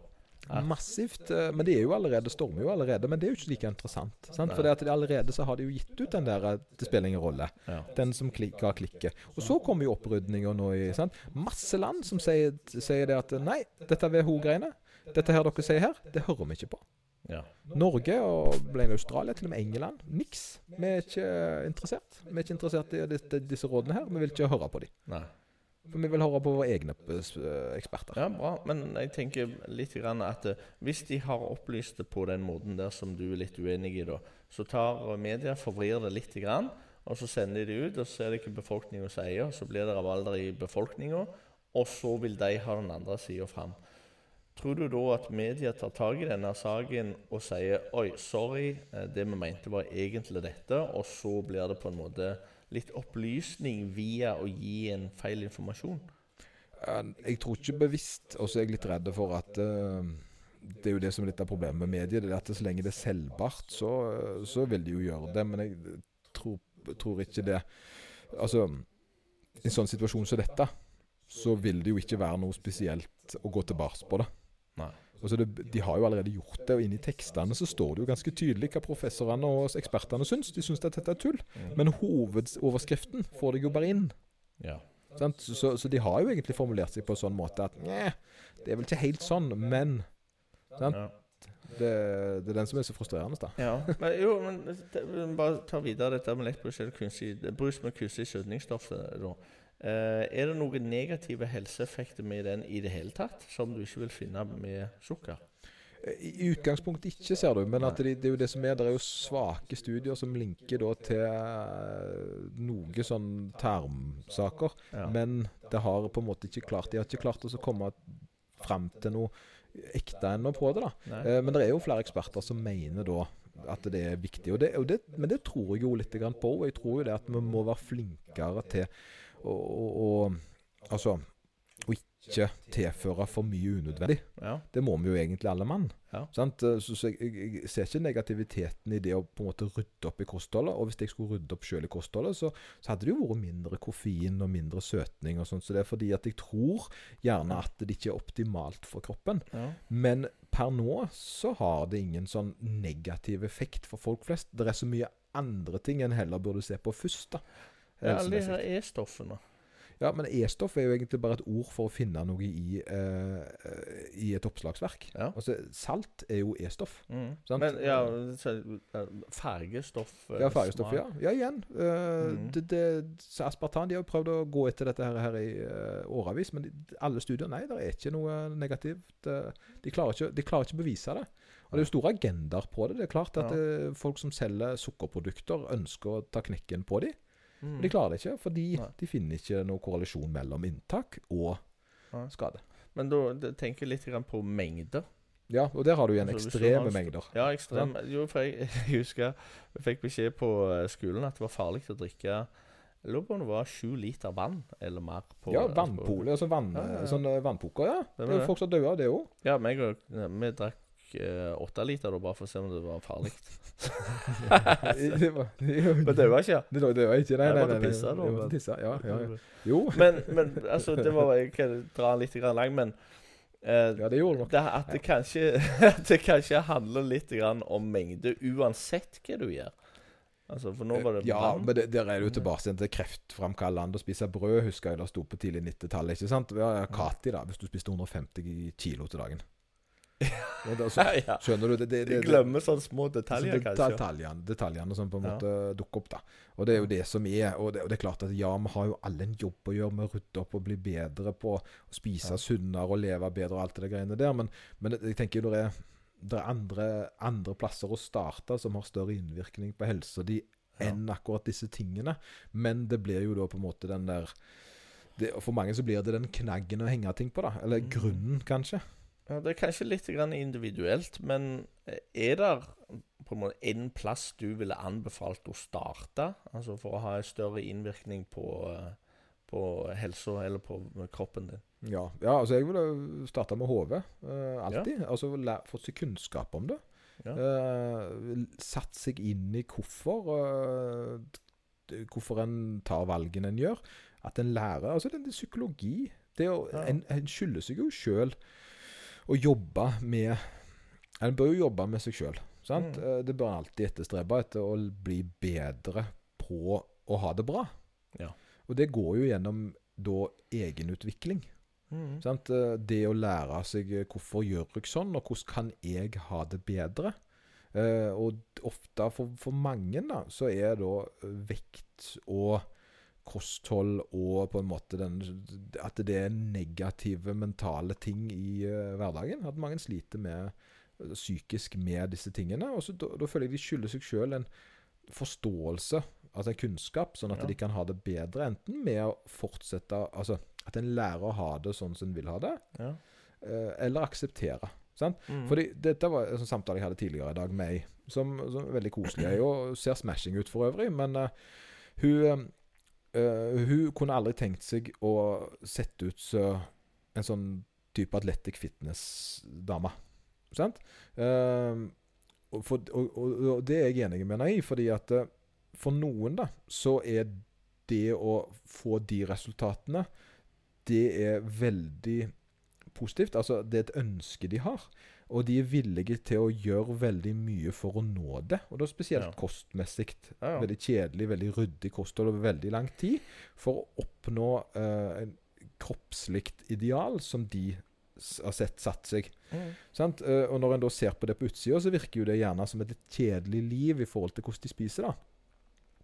Ja. Massivt. eh, Men det er jo allerede stormer jo allerede. Men det er jo ikke like interessant. Sant? For det at de allerede så har de jo gitt ut den der eh, 'det spiller ingen rolle'. Ja. Den som klik, ga klikket. Og så kommer jo opprydninga nå i sant? Masse land som sier, sier det at nei, dette WHO-greiene. Dette her dere sier her, det hører vi ikke på. ja. Norge og Australia, til og med England. Niks. Vi er ikke interessert. Vi er ikke interessert i disse rådene her. Vi vil ikke høre på dem. For vi vil høre på våre egne eh, eksperter. Ja, bra. Men jeg tenker litt at eh, hvis de har opplyst det på den måten der som du er litt uenig i, da, så tar media, forvrir det litt, grann, og så sender de det ut, og så er det ikke befolkninga sier, og så blir det rabalder i befolkninga, og så vil de ha den andre sida fram. Tror du da at media tar tak i denne saken og sier oi, sorry, eh, det vi mente var egentlig dette, og så blir det på en måte litt opplysning via å gi en feil informasjon? Eh, Jeg tror ikke bevisst, og så er jeg litt redd for at uh, Det er jo det som er litt av problemet med medier. Det er at så lenge det er selvbart, så, eh, så vil de jo gjøre det. Men jeg tror, tror ikke det Altså, i en sånn situasjon som dette, så vil det jo ikke være noe spesielt å gå tilbake på det. Altså det, De har jo allerede gjort det, og inni tekstene så står det jo ganske tydelig hva professorene og ekspertene syns. De syns at dette er tull. Men hovedoverskriften får deg jo bare inn. Ja. Så, så, så de har jo egentlig formulert seg på en sånn måte at Nja, det er vel ikke helt sånn, men Sant? ja. det, det er den som er så frustrerende, da. Ja, men jo, men det, bare ta videre dette med kunstig brus med kunstig sødningsstoff. da. Eh, er det noen negative helseeffekter med den i det hele tatt, som du ikke vil finne med sukker? I utgangspunktet ikke, ser du. Men at det, det er jo det som er Det er jo svake studier som linker da til eh, noe sånn termsaker. Ja. Men det har på en måte ikke klart De har ikke klart å komme frem til noe ekte ennå på det. da. Nei. Eh, men det er jo flere eksperter som mener da at det er viktig. Og det, og det, men det tror jeg jo litt grann på. Og jeg tror jo det at vi må være flinkere til og å Altså å ikke tilføre for mye unødvendig. Ja. Det må vi jo egentlig alle mann. Ja. Sant? Eh, Så, jeg, jeg ser ikke negativiteten i det å på en måte rydde opp i kostholdet. Og hvis jeg skulle rydde opp sjøl i kostholdet, så, så hadde det jo vært mindre koffein og mindre søtning og sånt. Så det er fordi at jeg tror gjerne at det ikke er optimalt for kroppen. Ja. Men per nå så har det ingen sånn negativ effekt for folk flest. Det er så mye andre ting en heller burde se på først. da. Ja, alle de her E-stoffene. Ja, men E-stoff er jo egentlig bare et ord for å finne noe i, eh, eh, i et oppslagsverk. Ja. Altså, salt er jo E-stoff. Mm. Sant? Men ja, eh, fargestoff eh, Ja, fargestoff, smak. ja. Ja, igjen. eh, Mm. det, det, så aspartan de har jo prøvd å gå etter dette her, her i uh, årevis, men de, alle studier Nei, det er ikke noe negativt. eh, de, klarer ikke, de klarer ikke å bevise det. Og det er jo store agendaer på det. Det er klart at eh, folk som selger sukkerprodukter, ønsker å ta knekken på dem. Mm. Men de klarer det ikke, fordi Nei. de finner ikke noen korrelasjon mellom inntak og Nei. skade. Men da tenker jeg litt på mengder. Ja, og der har du igjen Altså, hvis du ekstreme mengder. Ja, ekstrem. Jo, for jeg, jeg husker jeg fikk beskjed på eh, skolen at det var farlig å drikke Jeg lurer på om det var sju liter vann eller mer. på Ja, altså, vannpole, altså vann, Ja, ja, ja. Sånn vannpoker, ja. Det er jo folk som dør av det òg. Ja, meg og vi drakk eh, åtte liter da, bare for å se om det var farlig. Men det var ikke Det var, det var ikke Nei, nei, nei, nei, pisse da, men- tisse, ja, ja, ja. Jo. Men, men altså, det var Jeg kan dra den litt grann lang, men eh, Ja, det gjorde det nok. det, at, det kanskje, at det kanskje handler litt om mengde uansett hva du gjør. Altså, for nå var det Ja, men det, der er det jo tilbake igjen til kreftframkallende å spise brød. Husker jeg det sto på tidlig 90-tallet. ikke sant? Kati, da, hvis du spiste 150 kilo til dagen. Ja, da, så, ja. skjønner du? Det, det, De det, glemmer sånne små Altså, detaljer, det- kanskje. Detaljene, detaljene som på en Ja. måte dukker opp. da Og det er jo det som er Og det, og det er klart at ja, vi har jo alle en jobb å gjøre med å rydde opp og bli bedre på å spise Ja. sunnere og leve bedre og alt det greiene der. Men, men jeg tenker det er, det er andre, andre plasser å starte som har større innvirkning på helsa di enn akkurat disse tingene. Men det blir jo da på en måte den der det, For mange så blir det den knaggen å henge ting på, da. Eller Mhm. grunnen, kanskje. Ja, det er kanskje litt grann individuelt, men eh, er det på en måte en plass du ville anbefalt å starte? Altså for å ha en større innvirkning på, eh, på helsa eller på kroppen din? Ja, ja altså jeg ville starta med hodet. eh, alltid. Altså fått seg kunnskap om det. Ja. Eh, satt seg inn i hvorfor eh, Hvorfor en tar valgene en gjør. At en lærer Altså, det er psykologi. Det å, Ja. en, en skylder seg jo sjøl å jobbe med En bør jo jobbe med seg sjøl. Mm. Eh, Det bør en alltid etterstrebe etter å bli bedre på å ha det bra. Ja. Og det går jo gjennom da egenutvikling. Mm. Sant? Eh, Det å lære seg eh, hvorfor gjør jeg sånn, og hvordan kan jeg ha det bedre. Uh, og ofte for, for mange da, så er da vekt og kosthold og på en måte den At det er negative mentale ting i uh, hverdagen. At mange sliter med eh, psykisk med disse tingene. Og så da, da føler jeg de skylder seg sjøl en forståelse, altså en kunnskap, sånn at Ja. de kan ha det bedre. Enten med å fortsette Altså at en lærer å ha det sånn som en vil ha det, Ja. uh, eller akseptere. Mm. Fordi dette var en sånn samtale jeg hadde tidligere i dag med ei som, som er veldig koselig. Hun ser smashing ut for øvrig, men hun eh, Hun kunne aldri tenkt seg å sette ut så en sånn type Atletic fitness-dame. Sant? Uh, og, for, og, og, og det er jeg enig med henne i, fordi at eh, for noen, da, så er det å få de resultatene Det er veldig positivt. Altså, det er et ønske de har. Og de er villige til å gjøre veldig mye for å nå det. Og da spesielt Ja. kostmessig. Ja, ja. Veldig kjedelig, veldig ryddig kosthold over veldig lang tid. For å oppnå eh, en kroppslig ideal som de har sett satt seg. Mm. Sant? Eh, og når en da ser på det på utsida, så virker jo det gjerne som et litt kjedelig liv i forhold til hvordan de spiser. da.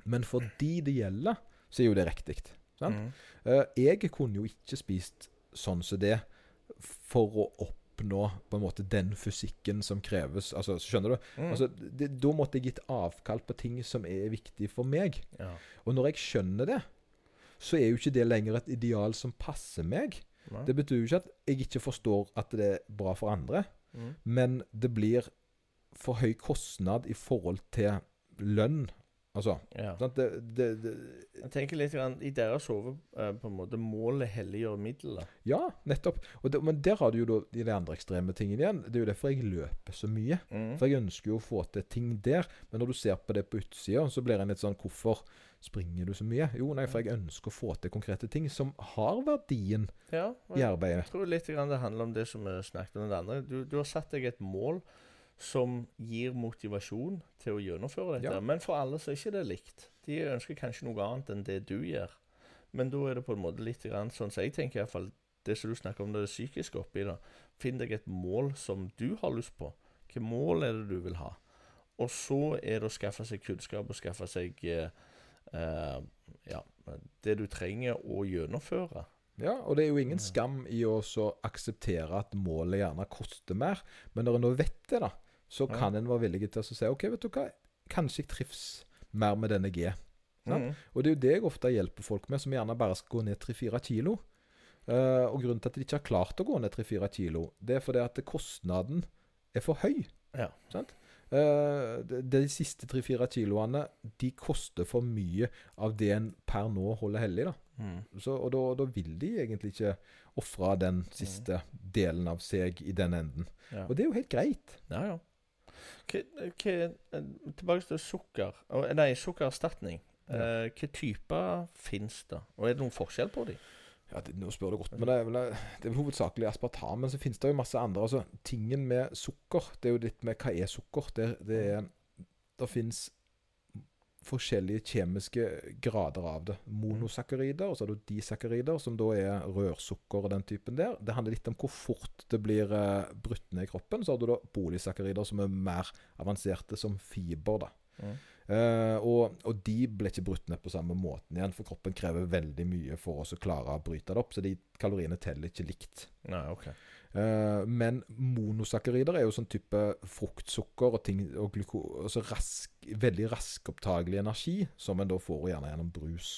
Men for de det gjelder, så er jo det riktig. Sant? Mm. Eh, jeg kunne jo ikke spist sånn som det for å oppnå på en måte den fysikken som kreves. Altså, Skjønner du? Mm. Altså, det, Da måtte jeg gitt avkall på ting som er viktig for meg. ja. Og når jeg skjønner det, så er jo ikke det lenger et ideal som passer meg. Nei. Det betyr jo ikke at jeg ikke forstår at det er bra for andre, Mm. men det blir for høy kostnad i forhold til lønn. Altså Ja. sant? Det, det, det, Jeg tenker litt grann, I deres hode eh, på en måte målet helliggjør middelet. Ja, nettopp. Det, men der har du jo da de andre ekstreme tingene igjen. Det er jo derfor jeg løper så mye. Mm. For jeg ønsker jo å få til ting der. Men når du ser på det på utsida, så blir en litt sånn Hvorfor springer du så mye? Jo, nei, for jeg ønsker å få til konkrete ting som har verdien Ja, i arbeidet. Jeg tror litt grann det handler om det som vi snakket om det andre. Du, du har satt deg et mål som gir motivasjon til å gjennomføre dette. Ja. Men for alle så er ikke det likt. De ønsker kanskje noe annet enn det du gjør. Men da er det på en måte litt grann, sånn som jeg tenker i hvert fall, det som du snakker om, det er psykisk psykiske oppi det. Finn deg et mål som du har lyst på. Hvilke mål er det du vil ha? Og så er det å skaffe seg kunnskap og skaffe seg eh, eh, ja, det du trenger å gjennomføre. Ja, og det er jo ingen skam i å så akseptere at målet gjerne koster mer. Men når en nå vet det, da, så kan en være villig til å si OK, vet du hva, kanskje jeg trives mer med denne G. Mm. Og det er jo det jeg ofte hjelper folk med, som gjerne bare skal gå ned 3-4 kilo. Uh, og grunnen til at de ikke har klart å gå ned 3-4 kilo, det er fordi at kostnaden er for høy. Ja. Sant? Eh, de, de siste 3-4 kiloene de koster for mye av det en per nå holder hellig. da. Mm. Så, og da, da vil de egentlig ikke ofre den siste delen av seg i den enden. Ja. Og det er jo helt greit. ja, ja. Eh, tilbake til sukker. Nei, sukkererstatning. Ja. Hvilke typer fins det? Og er det noen forskjell på dem? Ja, det, Nå spør du godt, men det er vel, det er hovedsakelig aspartam. Men så finnes det jo masse andre. altså Tingen med sukker, det er jo litt med hva er sukker. Det, det er Det fins forskjellige kjemiske grader av det. Monosakkarider, og så har du disakkarider, som da er rørsukker og den typen der. Det handler litt om hvor fort det blir eh, brutt ned i kroppen. Så har du da polysakkarider, som er mer avanserte som fiber. da. Mm. Uh, og, og de ble ikke brutt ned på samme måten igjen, for kroppen krever veldig mye for oss å klare å bryte det opp. Så de kaloriene teller ikke likt. Nei, OK. uh, men monosakkarider er jo sånn type fruktsukker og ting og gluko, altså rask, veldig raskopptakelig energi, som en da får gjerne gjennom brus.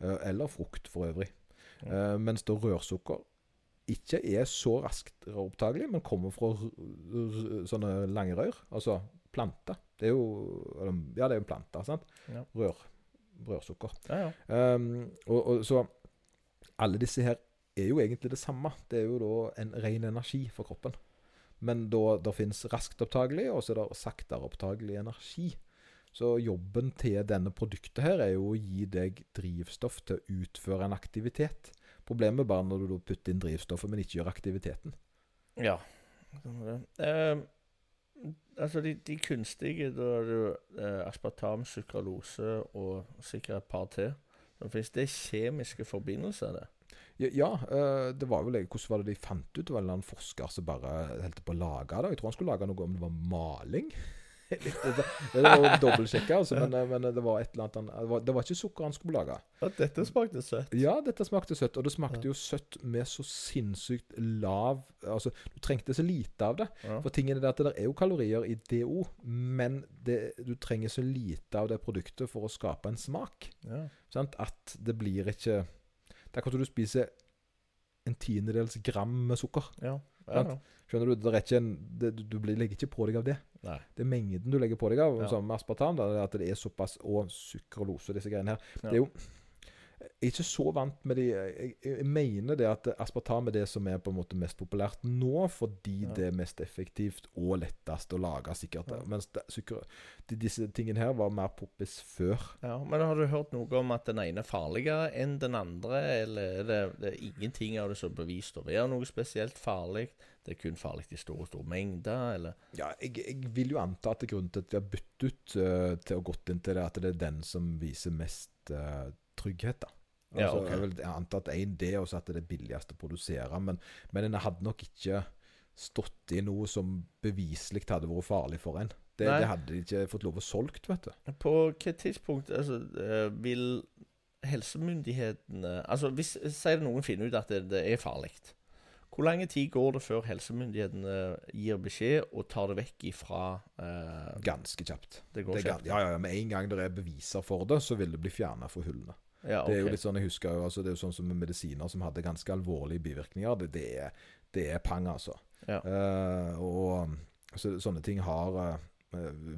Eh, eller frukt, for øvrig. Mm. Eh, mens da rørsukker ikke er så raskt opptagelig, men kommer fra sånne lange rør. Altså planter. Det er jo Ja, det er jo planter, sant? Ja. Rør. Rørsukker. Ja, ja. Um, og, og så Alle disse her er jo egentlig det samme. Det er jo da en ren energi for kroppen. Men da det finnes raskt opptagelig, og så er det saktere opptagelig energi. Så jobben til denne produktet her er jo å gi deg drivstoff til å utføre en aktivitet. Problemet er bare når du putter inn drivstoffet, men ikke gjør aktiviteten. ja. Eh, altså, de, de kunstige Da er det jo eh, aspartam, sukralose og sikkert et par til. Det er kjemiske forbindelser, det. Ja, ja eh, det var vel Hvordan var det de fant ut? Det var en eller annen forsker som bare holdt på å lage det. Jeg tror han skulle lage noe om det var maling. Det var dobbeltsjekka, altså, men, eh, men det var et eller annet det, var, det var ikke sukker han skulle lage. Ja, dette smakte søtt. Ja, dette smakte søtt, og det smakte jo søtt med så sinnssykt lav Altså, du trengte så lite av det. Ja. For tingen er det at det er jo kalorier i DO, men det, du trenger så lite av det produktet for å skape en smak. Ja. Sant? At det blir ikke Det er akkurat som du spiser en tiendedels gram med sukker. Ja. ja, ja. Skjønner du? Det er ikke en, det, du du blir, legger ikke på deg av det. Nei. Det er mengden du legger på deg av. Ja. Sammen med aspartam. Da, at det er såpass Og sukralose disse greiene her. Ja. Det er jo Jeg er ikke så vant med de jeg, jeg mener det at aspartam er det som er på en måte mest populært nå, fordi Ja. det er mest effektivt og lettest å lage, sikkert. Ja. Mens det, sukker, de, disse tingene her var mer poppis før. Ja, Men har du hørt noe om at den ene er farligere enn den andre, eller er det, det er ingenting av det som er bevist å være noe spesielt farlig? Det er kun farlig i store, store mengder, eller? Ja, jeg, jeg vil jo anta at det er grunnen til at de har byttet ut uh, til å gått inn til det, at det er den som viser mest uh, trygghet, da. Ja, Altså, ok. Jeg vil anta at en det, og så at det er det billigste å produsere. Men, men en hadde nok ikke stått i noe som beviselig hadde vært farlig for en. Det, det hadde de ikke fått lov å solgt, vet du. På hvilket tidspunkt altså, eh, vil helsemyndighetene Altså, hvis Sier noen finner ut at det, det er farlig. Hvor lang tid går det før helsemyndighetene gir beskjed og tar det vekk ifra eh, Ganske kjapt. Det går Det kjapt. ja, ja, ja, Med en gang det er beviser for det, så vil det bli fjerna fra hullene. Ja, Det er jo litt sånn, jeg husker jo, altså det er jo sånn som med medisiner som hadde ganske alvorlige bivirkninger. Det, det, er, det er pang, altså. Ja. Uh, og så, sånne ting har uh,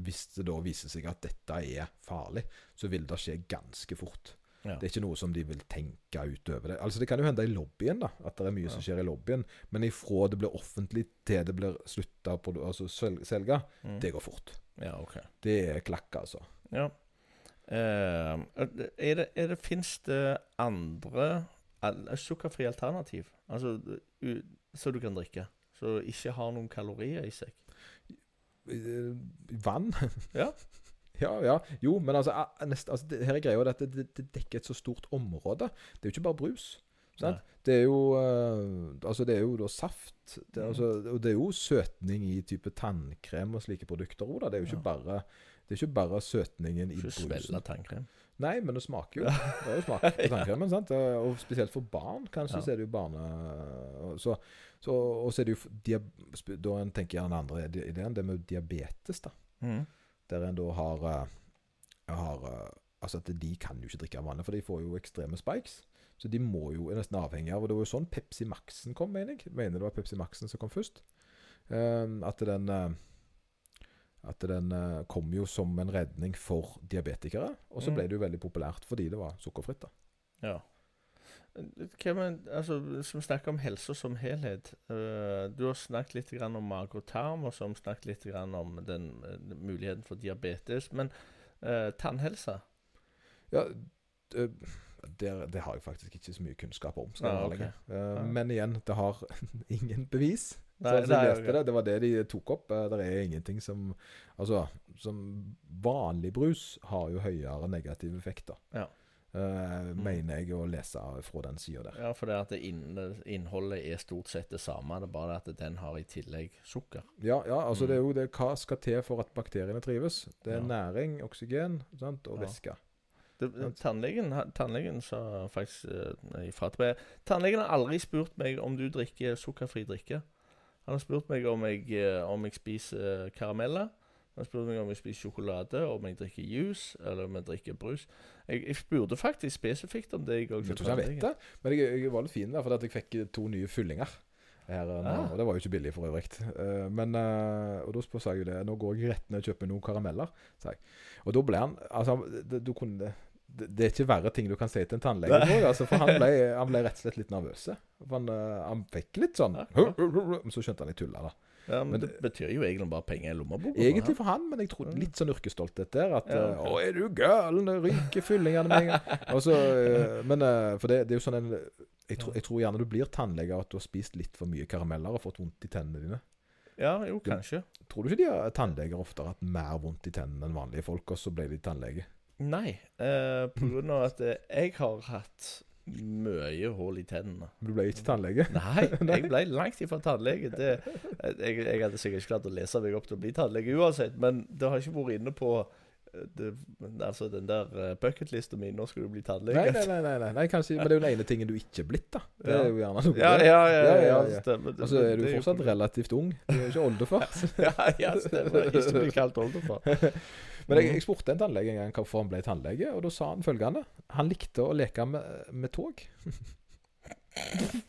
Hvis det da viser seg at dette er farlig, så vil det skje ganske fort. Ja. Det er ikke noe som de vil tenke utover det. Altså Det kan jo hende i lobbyen, da, at det er mye som skjer i lobbyen. Men ifra det blir offentlig til det blir slutta å altså selge, Mm. det går fort. Ja, ok. Det er klakk, altså. Ja. Eh, er det, er det Fins det andre al sukkerfrie alternativ? Altså u, så du kan drikke? Så ikke har noen kalorier i seg? Eh, Vann? Ja. ja, ja. Jo, men altså, nest, altså det, Her er greia at det, det, dekker et så stort område. Det er jo ikke bare brus. Sant? Det er jo eh, Altså, det er jo da saft. Det, altså, og det er jo søtning i type tannkrem og slike produkter òg, da. Det er jo ikke Ja. bare det er ikke bare søtningen i Ikke brusen. svelge tannkrem. Nei, men det smaker jo. Det er jo smak på tannkremen. sant? Og spesielt for barn, kanskje, Ja. så er det jo barne... Så, så, og så er det jo diab Da en tenker jeg den andre ideen, det med diabetes, da. Mm. Der en da har, eh, har eh, Altså at de kan jo ikke drikke vannet, for de får jo ekstreme spikes. Så de må jo er nesten avhengig av Og det var jo sånn Pepsi Max-en kom, mener jeg. Mener det var Pepsi Max-en som kom først. Um, at den eh, At den eh, kom jo som en redning for diabetikere. Og så Mm. ble det jo veldig populært fordi det var sukkerfritt. da. Ja. Med, altså, Som snakker om helse som helhet. uh, du har snakket litt grann om mage og tarm, og så har vi snakket litt grann om den eh, muligheten for diabetes. Men uh, tannhelse? Ja, det, det, har jeg faktisk ikke så mye kunnskap om. Ah, være ok. ærlig. Eh, Men igjen, det har ingen bevis. Nei, så, nei, leste det, det var det de tok opp. Eh, Det er ingenting som Altså, som vanlig brus har jo høyere negative effekter. Ja. Uh, Mm. mener jeg å lese fra den sida der. Ja, for det at det inn, innholdet er stort sett det samme. Det er bare at den har i tillegg sukker. Ja, ja altså Mm. det er jo det hva skal til for at bakteriene trives. Det er Ja. næring, oksygen sant? og Ja. væske. Tannlegen, tannlegen sa faktisk uh, til meg Tannlegen har aldri spurt meg om du drikker sukkerfri drikke. Han har spurt meg om jeg, eh, om jeg spiser eh, karameller. Han har spurt meg om jeg spiser sjokolade, om jeg drikker juice, eller om jeg drikker brus. Jeg, jeg spurte faktisk spesifikt om det. Jeg, Jeg tror ikke jeg vet det, men jeg, jeg var litt fin der, for at jeg fikk to nye fyllinger. Her, eh, Ah. Og det var jo ikke billig for øvrig. Eh, men, eh, og da sa jeg jo det. Nå går jeg rett ned og kjøper noen karameller, sa jeg. Og da ble han Altså, du kunne det, er ikke verre ting du kan si til en tannlege. Altså, for han ble, han ble rett og slett litt nervøs. Han, eh, han fikk litt sånn Men så skjønte han jeg tulla, da. Ja, men, Men det, betyr jo egentlig bare penger i lommeboka. Egentlig for han, men jeg tror litt sånn yrkesstolthet der. At Ja, okay. 'Å, er du gæren? Det ryker fyllingene med en gang.' Og eh, men eh, For det, det er jo sånn en jeg tror, jeg tror gjerne du blir tannlege av at du har spist litt for mye karameller og fått vondt i tennene dine. Ja, jo, kanskje. Tror du ikke de tannleger ofte har hatt mer vondt i tennene enn vanlige folk, og så ble de tannlege? Nei, eh, på grunn av at eh, jeg har hatt mye hull i tennene. Du ble ikke tannlege? Nei, jeg ble langt ifra tannlege. Det, jeg, jeg hadde sikkert ikke klart å lese meg opp til å bli tannlege uansett, men det har ikke vært inne på eh, det, altså den der bucketlista mi. Nå skal du bli tannlege. Nei, nei, nei, nei, nei, kanskje, men det er jo den ene tingen du ikke er blitt, da. Det er jo gjerne noe. Ja, ja, ja. Ja, ja, ja, stemmer. Altså er du fortsatt relativt ung. Du er ikke oldefar. Ja, ja, stemmer. Ikke bli kalt oldefar. Men jeg, jeg spurte en tannlege en gang hvorfor han ble tannlege, og da sa han følgende. Han likte å leke med, med tog.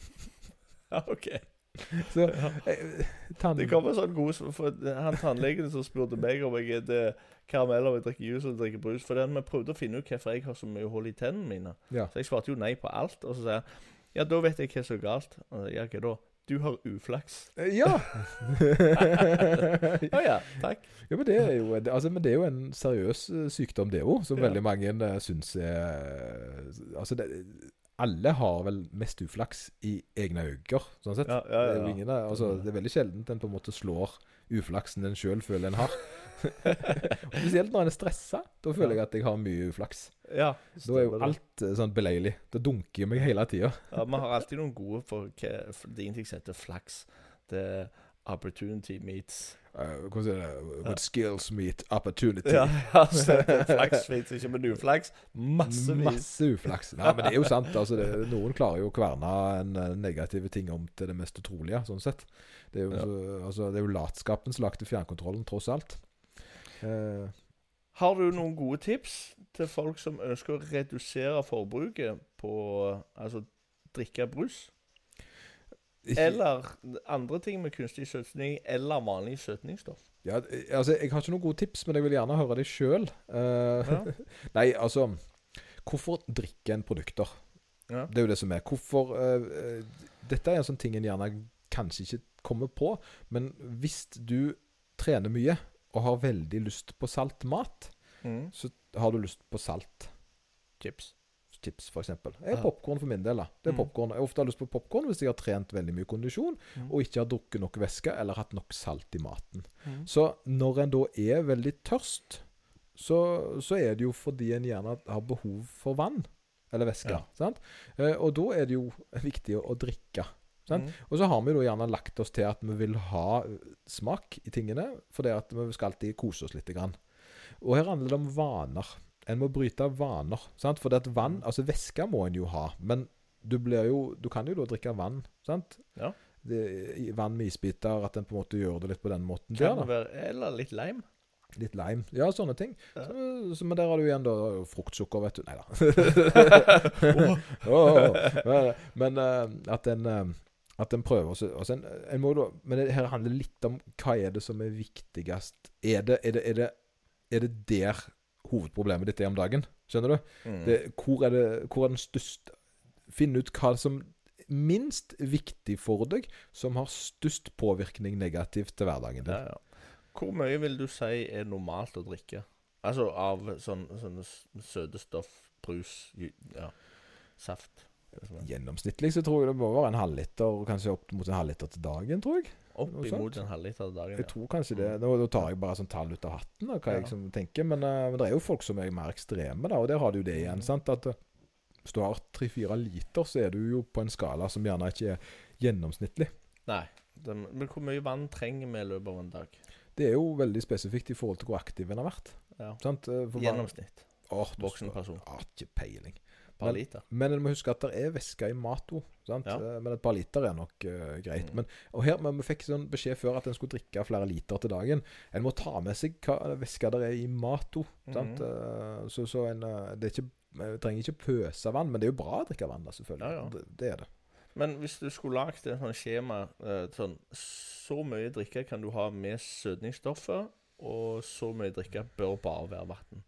Ja, OK. Så, Ja. eh, tann... Det kommer sånn god for Han tannlegen som spurte meg om jeg spiser karamell om jeg drikker juice og drikker brus For den vi prøvde å finne ut hvorfor jeg har så mye hull i tennene mine. Ja. Så jeg svarte jo nei på alt. Og så sier han ja, da vet jeg hva som er galt. Og jeg, Ja, hva da? Du har uflaks. Eh, Ja! Å ja, takk. ja men, det er jo, det, altså, men det er jo en seriøs eh, sykdom, det òg, som Ja. veldig mange uh, syns er Altså, det, alle har vel mest uflaks i egne øyne, sånn sett. Ja, ja, Det er jo ingen, altså, det er veldig sjeldent en på en måte slår uflaksen en sjøl føler en har. Spesielt når en er stressa. Da føler jeg at jeg har mye uflaks. Ja, Da er jo alt eh, sånn beleilig. Det dunker meg hele tida. Ja, Vi har alltid noen gode for hva Det er ingenting som heter flaks. Det er Opportunity meets Uh, sier det? With skills meet opportunity. Ja, altså, flaks fins ikke, men uflaks massevis. Masse uflaks. Nei, men det er jo sant. Altså, det, noen klarer jo å kverne en eh, negative ting om til det mest utrolige, sånn sett. Det er jo, Ja. så, altså, det er jo latskapen som lagde fjernkontrollen, tross alt. Eh, Har du noen gode tips til folk som ønsker å redusere forbruket på altså drikke brus? Eller andre ting med kunstig søtning eller vanlig søtningsstoff? Ja, altså, jeg har ikke noen gode tips, men jeg vil gjerne høre det sjøl. Ja. nei, altså Hvorfor drikke en produkter? Ja. Det er jo det som er. Hvorfor eh, eh, Dette er en sånn ting en gjerne kanskje ikke kommer på, men hvis du trener mye og har veldig lyst på salt mat, Mm. så har du lyst på salt. Chips. Chips, f.eks. Er popkorn for min del. da. Det er Mm. popcorn. Jeg ofte har lyst på popkorn hvis jeg har trent veldig mye kondisjon Mm. og ikke har drukket nok væske eller hatt nok salt i maten. Mm. Så når en da er veldig tørst, så, så er det jo fordi en gjerne har behov for vann eller væske. Ja. Sant? Eh, og da er det jo viktig å drikke. Mm. Og så har vi gjerne lagt oss til at vi vil ha eh, smak i tingene, fordi at vi skal alltid kose oss litt. Grann. Og her handler det om vaner. En må bryte vaner. Sant? For det at vann, altså væske må en jo ha, men du, blir jo, du kan jo da drikke vann. sant? Ja. Det, vann med isbiter, at en på en måte gjør det litt på den måten. Kan der, det være, eller litt lime. Litt lime. Ja, sånne ting. Ja. Så, så, men der har du igjen da fruktsukker, vet du. Nei da. men eh, at en eh, at en prøver også, altså en, en må da, Men det her handler litt om hva er det som er viktigst. Er det, er det, er det, er det der hovedproblemet ditt er om dagen? Skjønner du? Mm. Det, hvor, er det, hvor er den største Finn ut hva som minst viktig for deg, som har størst påvirkning negativt til hverdagen din. Ja, ja. Hvor mye vil du si er normalt å drikke? Altså av sånn, sånne søte stoff, brus, ja, saft. Er. Gjennomsnittlig så tror jeg det må være en halvliter, kanskje opp mot en halvliter til dagen, tror jeg. Opp imot en halvliter dagen. Jeg tror kanskje det. Nå, nå tar jeg bare sånn tall ut av hatten, da, hva Ja. jeg liksom tenker. Men, uh, men det er jo folk som er mer ekstreme, da, og der har du det igjen. Mm. sant? At eh, Hvis du har tre-fire liter, så er du jo på en skala som gjerne ikke er gjennomsnittlig. Nei. Det, men hvor mye vann trenger vi i løpet av en dag? Det er jo veldig spesifikt i forhold til hvor aktiv en har vært. Ja. sant? Eh, Gjennomsnitt. Åh, Voksen person. Har ikke peiling. Per Men- liter. Men en må huske at det er væske i mat òg. Ja. Men et par liter er nok uh, greit. Mm. Men, og her, men vi fikk sånn beskjed før at en skulle drikke flere liter til dagen. En må ta med seg hva væske det er i mat òg. Mhm. Så, så en, eh, det er ikke, en trenger ikke pøse vann, men det er jo bra å drikke vann, da, selvfølgelig. Ja, ja. Det, det er det. Men hvis du skulle lagd et sånt skjema eh, sånn, Så mye drikke kan du ha med søtningsstoffer, og så mye drikke bør bare være vann.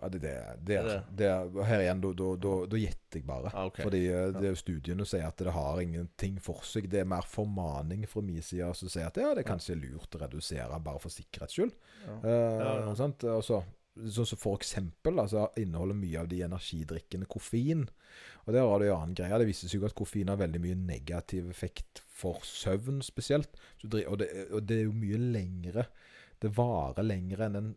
Ja, det, det, det, Er det er, her igjen, da- gjetter jeg bare. Ah, okay. Fordi eh, det studiene sier at det har ingenting for seg. Det er mer formaning fra min side som sier at ja, det er kanskje lurt å redusere, bare for sikkerhets skyld. Ja. Uh. Sant? Altså, sånn som for eksempel altså, inneholder mye av de energidrikkene koffein. Og der har du en annen greie. Det viser seg jo at koffein har veldig mye negativ effekt for søvn spesielt. Så, og, det, og det er jo mye lengre Det varer lengre enn en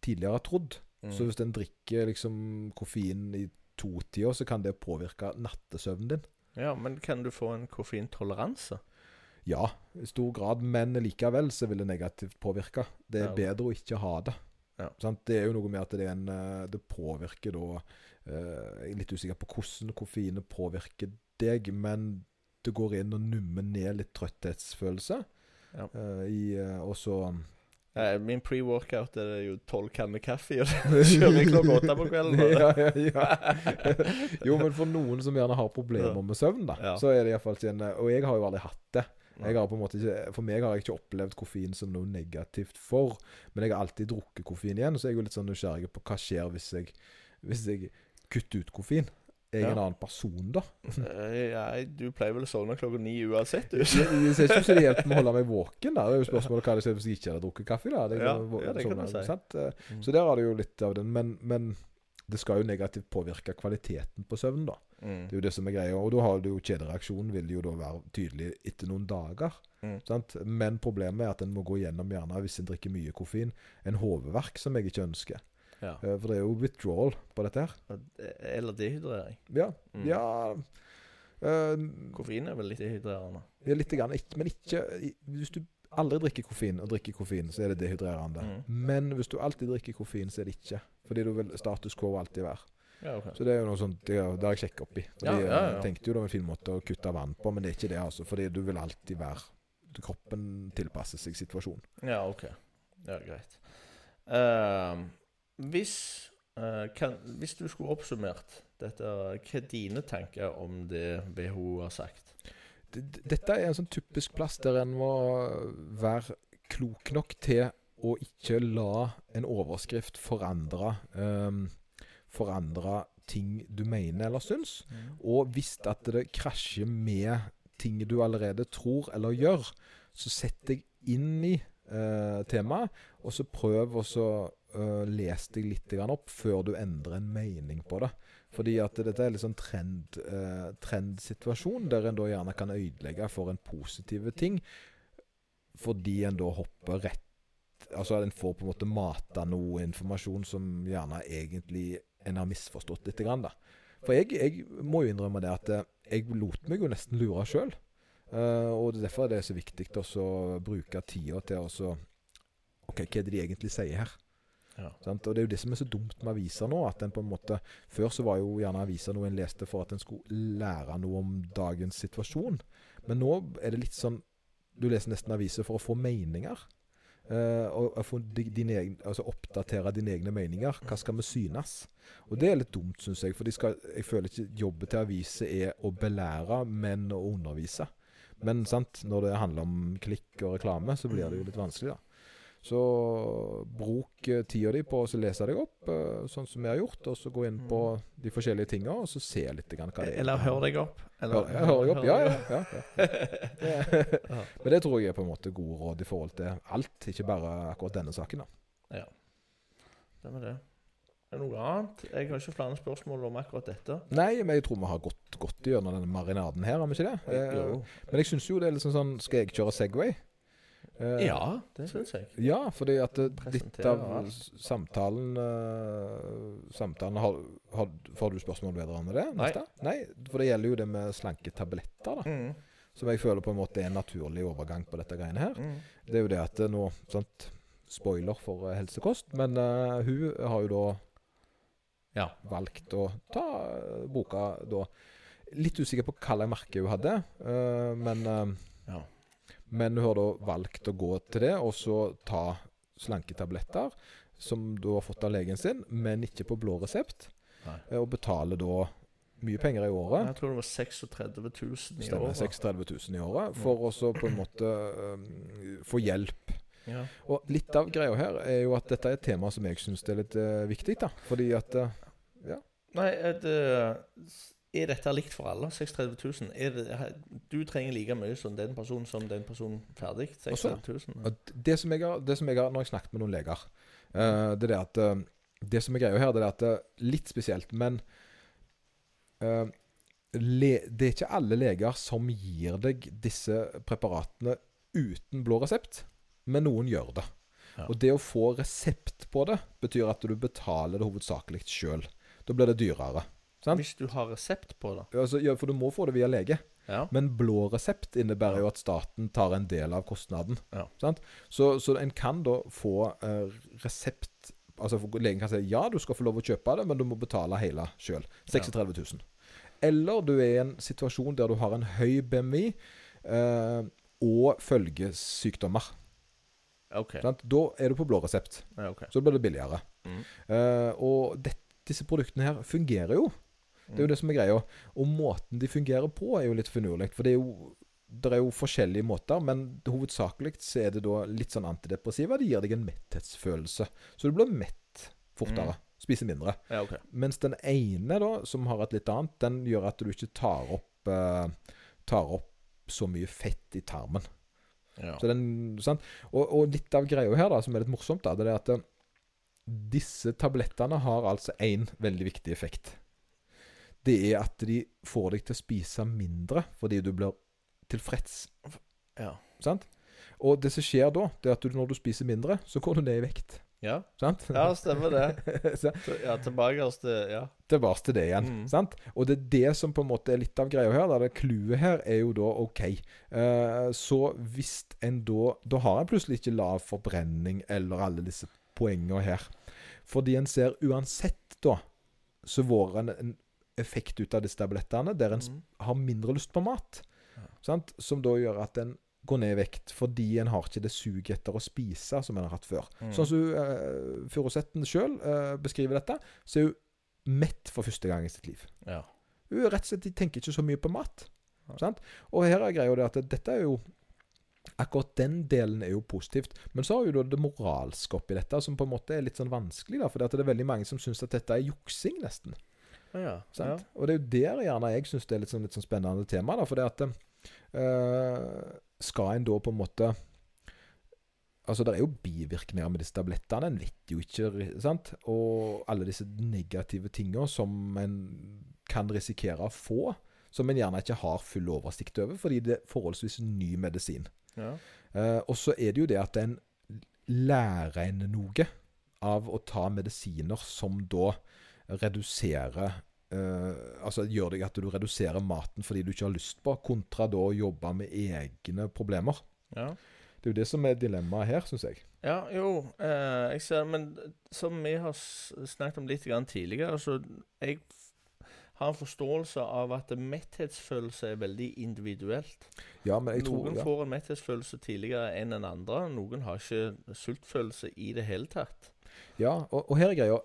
tidligere har trodd. Mm. Så hvis en drikker liksom koffein i totida, så kan det påvirke nattesøvnen din. ja, men kan du få en koffeintoleranse? Ja, i stor grad, men likevel så vil det negativt påvirke. Det er Ja. bedre å ikke ha det. Ja. Sant? Det er jo noe med at det, en, eh, det påvirker da eh, Jeg er litt usikker på hvordan koffeinet påvirker deg, men det går inn og nummer ned litt trøtthetsfølelse. Ja. Eh, i, og så Eh, min pre-workout er jo tolv kanner kaffe, og det kjører jeg klokka åtte på kvelden. ja, ja, ja. Jo, men for noen som gjerne har problemer med søvn, da, Ja. så er det iallfall ikke en Og jeg har jo aldri hatt det. Ikke, for meg har jeg ikke opplevd koffein som noe negativt for, men jeg har alltid drukket koffein igjen, så jeg er jo litt sånn nysgjerrig på hva skjer hvis jeg, hvis jeg kutter ut koffein. Er jeg Ja. en annen person da? Nei, du pleier vel å sovne klokka ni uansett, du. Det ser ikke ut som det hjelper med å holde meg våken. da Det er jo spørsmålet hva det skjer hvis jeg ikke hadde drukket kaffe. da Det, Ja, ja, det kan sovne, du si. Eh, Mm. Så der har du jo litt av den. Men, men det skal jo negativt påvirke kvaliteten på søvnen, da. Mm. Det er jo det som er greia. Og da har du jo kjedereaksjonen vil jo da være tydelig etter noen dager. Mm. Sant? Men problemet er at en må gå gjennom gjerne, hvis en drikker mye koffein, en hodeverk som jeg ikke ønsker. Ja. Eh, For det er jo withdrawal på dette her. Eller dehydrering. Ja. Mm. ja uh, Koffein er vel litt dehydrerende. ja, litt grann, men ikke Hvis du aldri drikker koffein, og drikker koffein, så er det dehydrerende. Mm. Men hvis du alltid drikker koffein, så er det ikke. Fordi du vil status quo alltid være. Ja, okay. Så det er jo noe sånt Det har jeg sjekka opp i. Fordi Ja, ja, ja. Jeg tenkte jo det var en fin måte å kutte vann på, men det er ikke det, altså. Fordi du vil alltid være Kroppen tilpasser seg situasjonen. Ja, ok. Ja, greit. Eh, hvis, uh, kan, hvis du skulle oppsummert dette, hva er dine tanker om det WHO har sagt? Dette er en sånn typisk plass der en må være klok nok til å ikke la en overskrift forandre um, Forandre ting du mener eller syns. Og hvis at det krasjer med ting du allerede tror eller gjør, så sett deg inn i uh, temaet, og så prøv å så les deg litt opp før du endrer en mening på det. Fordi at dette er litt sånn trend, uh, trendsituasjon, der en da gjerne kan ødelegge for en positiv ting, fordi en da hopper rett Altså en får på en måte mata noe informasjon som gjerne egentlig en har misforstått litt. Grann, da. For jeg, jeg må jo innrømme det at eh, jeg lot meg jo nesten lure sjøl. og derfor er det så viktig å bruke tida til å OK, hva er det de egentlig sier her? Ja. Og Det er jo det som er så dumt med aviser nå. at den på en måte, Før så var jo gjerne aviser noe en leste for at en skulle lære noe om dagens situasjon. Men nå er det litt sånn Du leser nesten aviser for å få meninger. Uh, og, og få din egen, altså oppdatere dine egne meninger. Hva skal vi synes? Og det er litt dumt, syns jeg. For skal, jeg føler ikke jobben til aviser er å belære, men å undervise. Men sant, når det handler om klikk og reklame, så blir det jo litt vanskelig, da. Så bruk eh, tida di på å lese deg opp, eh, sånn som vi har gjort, og så gå inn på de forskjellige tinga, og så se litt hva det er. Eller hør deg opp. Eller, Hør, hør deg opp. Ja, ja. ja, ja. Men det tror jeg er på en måte gode råd i forhold til alt, ikke bare akkurat denne saken. da. Ja, Det med det. Er det noe annet? Jeg har ikke flere spørsmål om akkurat dette. Nei, men jeg tror vi har gått godt gjennom denne marinaden her, har vi ikke det? Eh. Men jeg syns jo det er liksom sånn Skal jeg kjøre Segway? Eh, Ja, det syns jeg. Ja, fordi at eh, litt av samtalen eh, Samtalen har, har, Får du spørsmål vedrørende det? Nei. neste? Nei. For det gjelder jo det med slanke tabletter, da. Mm. Som jeg føler på en måte er en naturlig overgang på dette greiene her. Mm. Det er jo det at eh, nå sant, Spoiler for eh, helsekost, men eh, hun har jo da Ja. valgt å ta eh, boka da Litt usikker på slags merke hun hadde, eh, men eh, Ja. Men hun har da valgt å gå til det, og så ta slanketabletter, som du har fått av legen sin, men ikke på blå resept. Nei. eh, Og betaler da mye penger i året. Jeg tror det var 36 000 i Stemmer. året. 36 000 i året. For å på en måte um, få hjelp. Ja. Og litt av greia her er jo at dette er et tema som jeg syns er litt uh, viktig. da Fordi at eh, Nei, er, det, er dette likt for alle? 36 000? Er det, du trenger like mye som den personen som den personen ferdig? 36 000? at det, som jeg har, det som jeg har Når jeg snakket med noen leger uh, Det er det at uh, Det som er greia her, det er at det er litt spesielt, men uh, le, Det er ikke alle leger som gir deg disse preparatene uten blå resept, men noen gjør det. Ja. Og det å få resept på det, betyr at du betaler det hovedsakelig sjøl. Da blir det dyrere. Sant? Hvis du har resept på det? Altså, ja, for du må få det via lege. Ja. Men blå resept innebærer jo at staten tar en del av kostnaden. Ja. Så, så en kan da få eh, resept Altså Legen kan si ja, du skal få lov å kjøpe det, men du må betale hele sjøl. 36 000. Eller du er i en situasjon der du har en høy BMI eh, og følgesykdommer. Okay. Da er du på blå resept. Okay. Så blir det billigere. Mm. Eh, og det, disse produktene her fungerer jo. Det er jo det som er greia. Og måten de fungerer på, er jo litt finurlig. For det er jo det er jo forskjellige måter, men hovedsakelig så er det da litt sånn antidepressiva. Det gir deg en metthetsfølelse. Så du blir mett fortere. Spiser mindre. Ja, okay. Mens den ene, da, som har et litt annet, den gjør at du ikke tar opp eh, Tar opp så mye fett i tarmen. Ja. Så den, sant? Og, og litt av greia her, da, som er litt morsomt, da, det er at eh, disse tablettene har altså én veldig viktig effekt. Det er at de får deg til å spise mindre fordi du blir tilfreds. ja. Sant? Og det som skjer da, det er at du, når du spiser mindre, så går du ned i vekt. Ja, Sant? ja stemmer det. Så- ja, tilbake til Ja. tilbake til det igjen. Mm. Sant? Og det er det som på en måte er litt av greia her. Da. Det Clouet her er jo da OK. Uh, så hvis en da Da har en plutselig ikke lav forbrenning eller alle disse poengene her. Fordi en ser uansett, da, så en en effekt ut av disse tablettene der en Mm. har mindre lyst på mat. Ja. Sant? Som da gjør at en går ned i vekt fordi en har ikke det suget etter å spise som en har hatt før. Mm. Sånn som uh, Furusetten sjøl beskriver dette, så er hun mett for første gang i sitt liv. Ja. Hun er rett og slett, tenker ikke så mye på mat. Ja. Og her er greia det at dette er jo Akkurat den delen er jo positivt. Men så har jo da det moralske oppi dette, som på en måte er litt sånn vanskelig. da, For det er veldig mange som syns at dette er juksing, nesten. Ja, ja. Og det er jo der gjerne jeg syns det er litt sånn, litt sånn spennende tema. da, For det at eh, Skal en da på en måte Altså, Det er jo bivirkninger med disse tablettene. En vet jo ikke. sant? Og alle disse negative tingene som en kan risikere å få. Som en gjerne ikke har full oversikt over, fordi det er forholdsvis ny medisin. ja. Uh, og så er det jo det at en lærer en noe av å ta medisiner som da reduserer Uh, Altså gjør deg at du reduserer maten fordi du ikke har lyst på, kontra da å jobbe med egne problemer. ja. Det er jo det som er dilemmaet her, syns jeg. Ja, jo, uh, jeg ser Men som vi har snakket om litt grann tidligere, så jeg har en forståelse av at metthetsfølelse er veldig individuelt. Ja, men jeg tror Noen ja. får en metthetsfølelse tidligere enn en andre. Noen har ikke sultfølelse i det hele tatt. Ja, og, og her er greia.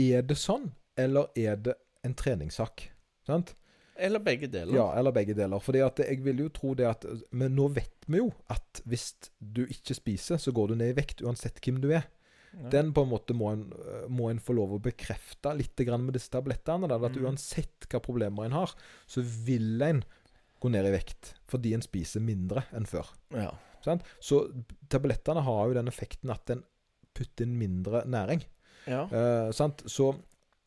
Er det sånn, eller er det en treningssak? Sant? Eller begge deler. Ja, eller begge deler. Fordi at jeg vil jo tro det at Men nå vet vi jo at hvis du ikke spiser, så går du ned i vekt uansett hvem du er. Ja. Den på en måte må en, må en få lov å bekrefte litt grann med disse tablettene. At Mm. uansett hva problemer en har, så vil en gå ned i vekt fordi en spiser mindre enn før. ja. Sant? Så tablettene har jo den effekten at en putter inn mindre næring. Ja. Eh, sant? Så,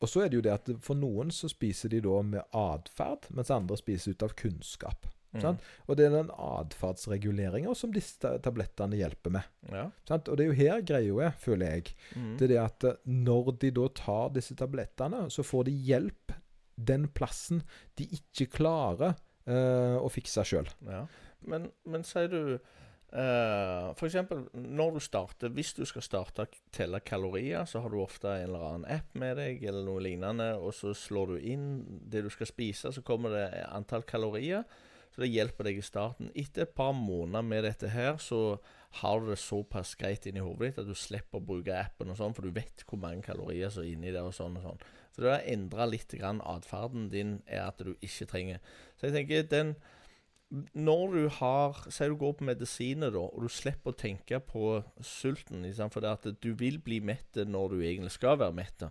og så er det jo det at for noen så spiser de da med atferd, mens andre spiser ut av kunnskap. Mm. sant? Og det er den atferdsreguleringa som disse tablettene hjelper med. Ja. Sant? Og det er jo her greia er, føler jeg. Mm. Det er det at eh, når de da tar disse tablettene, så får de hjelp den plassen de ikke klarer eh, å fikse sjøl. Ja. Men, men sier du uh, For eksempel når du starter Hvis du skal starte å telle kalorier, så har du ofte en eller annen app med deg, eller noe lignende, og så slår du inn det du skal spise, så kommer det antall kalorier. Så det hjelper deg i starten. Etter et par måneder med dette her, så har du det såpass greit inni hodet ditt at du slipper å bruke appen og sånn, for du vet hvor mange kalorier som er inni der og sånn og sånn. Så det har endra litt atferden din, er at du ikke trenger Så jeg tenker den når du har Si du går på medisiner, da, og du slipper å tenke på sulten, for det at du vil bli mett når du egentlig skal være mett.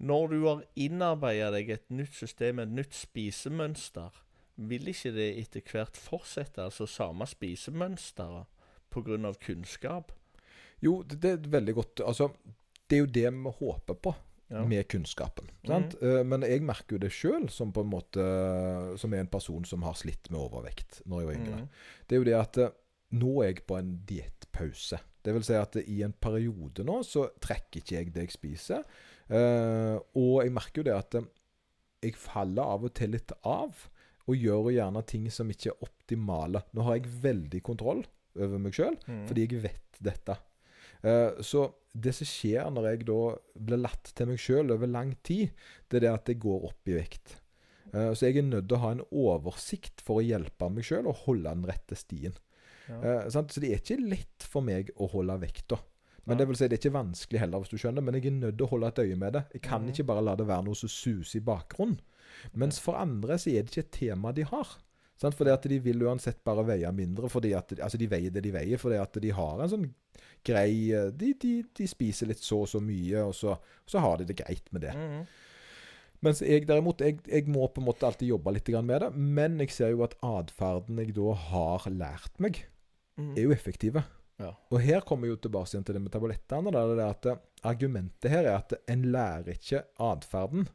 Når du har innarbeida deg et nytt system, et nytt spisemønster, vil ikke det etter hvert fortsette, altså samme spisemønster, pga. kunnskap? Jo, det, det er veldig godt Altså, det er jo det vi håper på. Ja. med kunnskapen. Sant? Eh, Men jeg merker jo det sjøl, som på en måte Som er en person som har slitt med overvekt når jeg var yngre. Mm. Det er jo det at eh, nå er jeg på en diettpause. Det vil si at i en periode nå så trekker ikke jeg det jeg spiser. Eh, og jeg merker jo det at jeg faller av og til litt av. Og gjør gjerne ting som ikke er optimale. Nå har jeg veldig kontroll over meg sjøl, Mm. fordi jeg vet dette. Så det som skjer når jeg da blir latt til meg sjøl over lang tid, det er det at jeg går opp i vekt. Eh, så jeg er nødt til å ha en oversikt for å hjelpe meg sjøl og holde den rette stien. Ja. Eh. Så det er ikke lett for meg å holde vekta. Men det vil si, det er ikke vanskelig heller, hvis du skjønner. Men jeg er nødt til å holde et øye med det. Jeg kan Mhm. ikke bare la det være noe som suser i bakgrunnen. Mens for andre så er det ikke et tema de har. Sant? Fordi at de vil uansett bare veie mindre. Fordi at, altså de veier det de veier, fordi at de har en sånn grei eh, De, de, de spiser litt så og så mye, og så, så har de det greit med det. Mm. Mens jeg derimot, jeg, jeg må på en måte alltid jobbe litt med det. Men jeg ser jo at atferden jeg da har lært meg, Mm. er jo effektive. Ja. Og her kommer jeg jo tilbake igjen til det med tablettene. Da, det at eh, Argumentet her er at en lærer ikke atferden.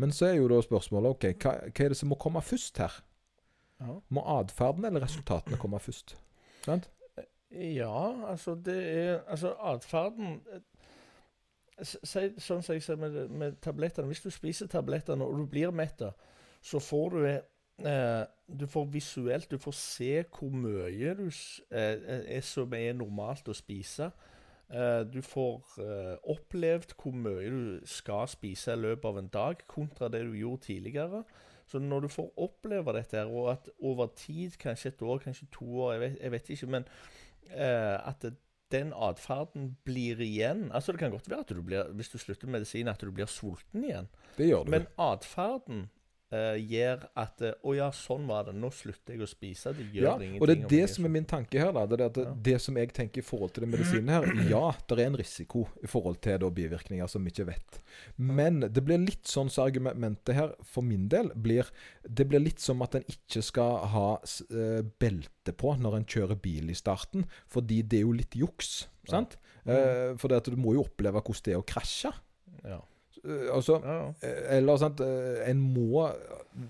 Men så er jo da spørsmålet ok, hva, hva er det som må komme først her? Ja. Må atferden eller resultatene komme først? Sant? Ja, altså det er Altså atferden eh, sånn som jeg sier med, med tablettene. Hvis du spiser tablettene og du blir mett, så får du eh, Du får visuelt Du får se hvor mye du eh, er som er normalt å spise. Eh, du får eh, opplevd hvor mye du skal spise i løpet av en dag, kontra det du gjorde tidligere. Så når du får oppleve dette, her, og at over tid, kanskje et år, kanskje to år, jeg vet, jeg vet ikke, men eh, at det, den atferden blir igjen Altså Det kan godt være at du blir, hvis du slutter med medisin, at du blir sulten igjen. Det gjør du. Men atferden eh, gjør at eh, oh ja, sånn var det. Nå slutter jeg å spise. Det gjør ja, ingenting. og det er det som er min tanke her. da, Det, det, Ja. det som jeg tenker i forhold til den medisinen her Ja, det er en risiko i forhold til da, bivirkninger som vi ikke vet. Men det blir litt sånn som argumentet her for min del blir Det blir litt som at en ikke skal ha eh, belte på når en kjører bil i starten, fordi det er jo litt juks. Ja. sant? Uh, for det at du må jo oppleve hvordan det er å krasje. Ja. Eh, altså Ja. Eh, Eller sant, eh, en må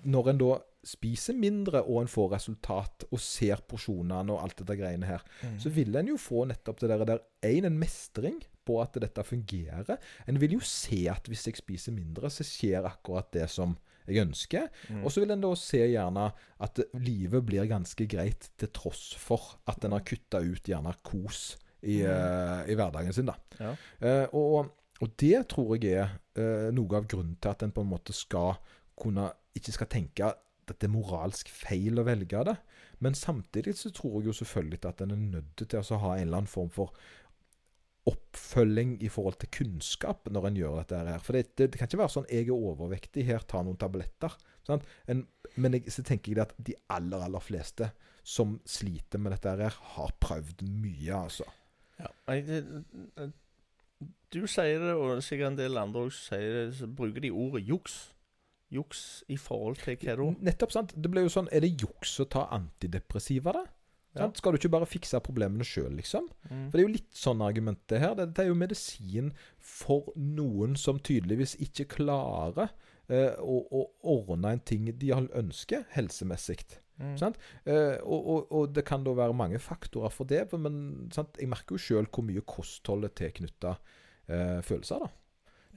Når en da spiser mindre og en får resultat og ser porsjonene og alt dette greiene her, Mm. så vil en jo få nettopp det der, der en, en mestring på at dette fungerer. En vil jo se at hvis jeg spiser mindre, så skjer akkurat det som jeg ønsker. Mm. Og så vil en da se gjerne at livet blir ganske greit til tross for at en har kutta ut gjerne kos i, eh, i hverdagen sin. da. Ja. Uh, og, og det tror jeg er eh, noe av grunnen til at en på en måte skal kunne Ikke skal tenke at det er moralsk feil å velge det. Men samtidig så tror jeg jo selvfølgelig at en er nødt til å ha en eller annen form for oppfølging i forhold til kunnskap når en gjør dette her. For det, det, det kan ikke være sånn 'jeg er overvektig, her, ta noen tabletter'. En, men jeg, så tenker jeg at de aller, aller fleste som sliter med dette her, har prøvd mye, altså. Ja. jeg, det, du sier det, og sikkert en del andre også sier det, så bruker de ordet juks. Juks i forhold til hva da? Nettopp, sant. Det ble jo sånn Er det juks å ta antidepressiva, da? Ja. Skal du ikke bare fikse problemene sjøl, liksom? Mm. For det er jo litt sånn argumentet her. Dette er jo medisin for noen som tydeligvis ikke klarer eh, å, å ordne en ting de ønsker helsemessig. Mm. Sant? Eh, og, og, og det kan da være mange faktorer for det, men sant? jeg merker jo sjøl hvor mye kostholdet tilknytta eh, følelser, da.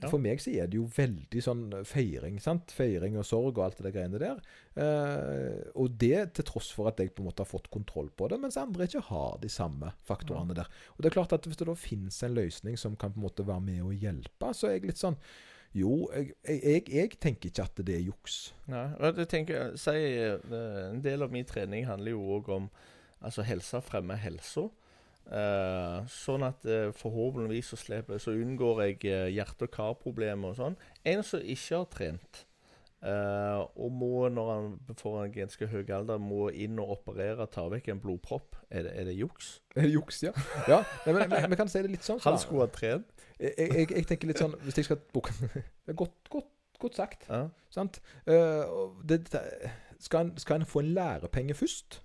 Ja. For meg så er det jo veldig sånn feiring. sant? Feiring og sorg og alt det greiene der. Eh, og det til tross for at jeg på en måte har fått kontroll på det, mens andre ikke har de samme faktorene der. Og det er klart at Hvis det da finnes en løsning som kan på en måte være med å hjelpe, så er jeg litt sånn Jo, jeg, jeg, jeg, tenker ikke at det er juks. Nei, og jeg tenker, si, eh, En del av min trening handler jo òg om altså helse, fremme helsa. Uh, sånn at uh, forhåpentligvis så, slipper, så unngår jeg uh, hjerte- og karproblemer og sånn. En som ikke har trent, eh, og må, når han får en ganske høy alder, må inn og operere, ta vekk en blodpropp, er det, er det juks? Er det juks, ja? ja nei, men, men vi kan si det litt sånn. så Han skulle ha trent. Jeg, jeg, jeg tenker litt sånn Hvis jeg skal bruke Det er godt, godt, godt sagt. Ja. Sant? Uh, det, skal, en, skal en få en lærepenge først?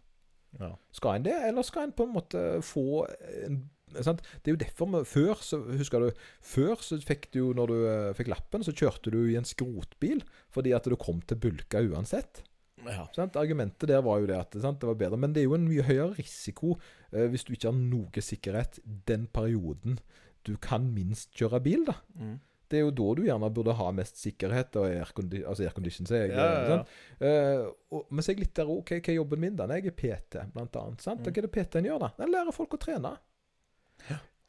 Ja. Skal en det, eller skal en på en måte få en sant? Det er jo derfor vi Før, så husker du Før så fikk du når du uh, fikk lappen, så kjørte du i en skrotbil fordi at du kom til bulka uansett. ja. Sant? Argumentet der var jo det at sant, det var bedre. Men det er jo en mye høyere risiko uh, hvis du ikke har noe sikkerhet den perioden du kan minst kjøre bil. da. Mm. Det er jo da du gjerne burde ha mest sikkerhet og aircondition, altså aircondition. sier jeg, Ja, ja, ja. Eh, og, men så er jeg litt der OK, hva er jobben min, da? Jeg er PT, blant annet. Sant? Mm. Hva er det PT-en gjør, da? Den lærer folk å trene.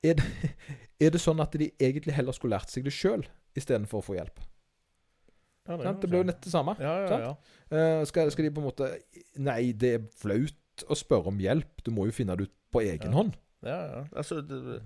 Er, det, er det sånn at de egentlig heller skulle lært seg det sjøl, istedenfor å få hjelp? Ja, det? Det blir jo nett det samme. Ja, ja, ja. Uh, skal, skal de på en måte Nei, det er flaut å spørre om hjelp. Du må jo finne det ut på egen hånd. ja, ja. Altså, det,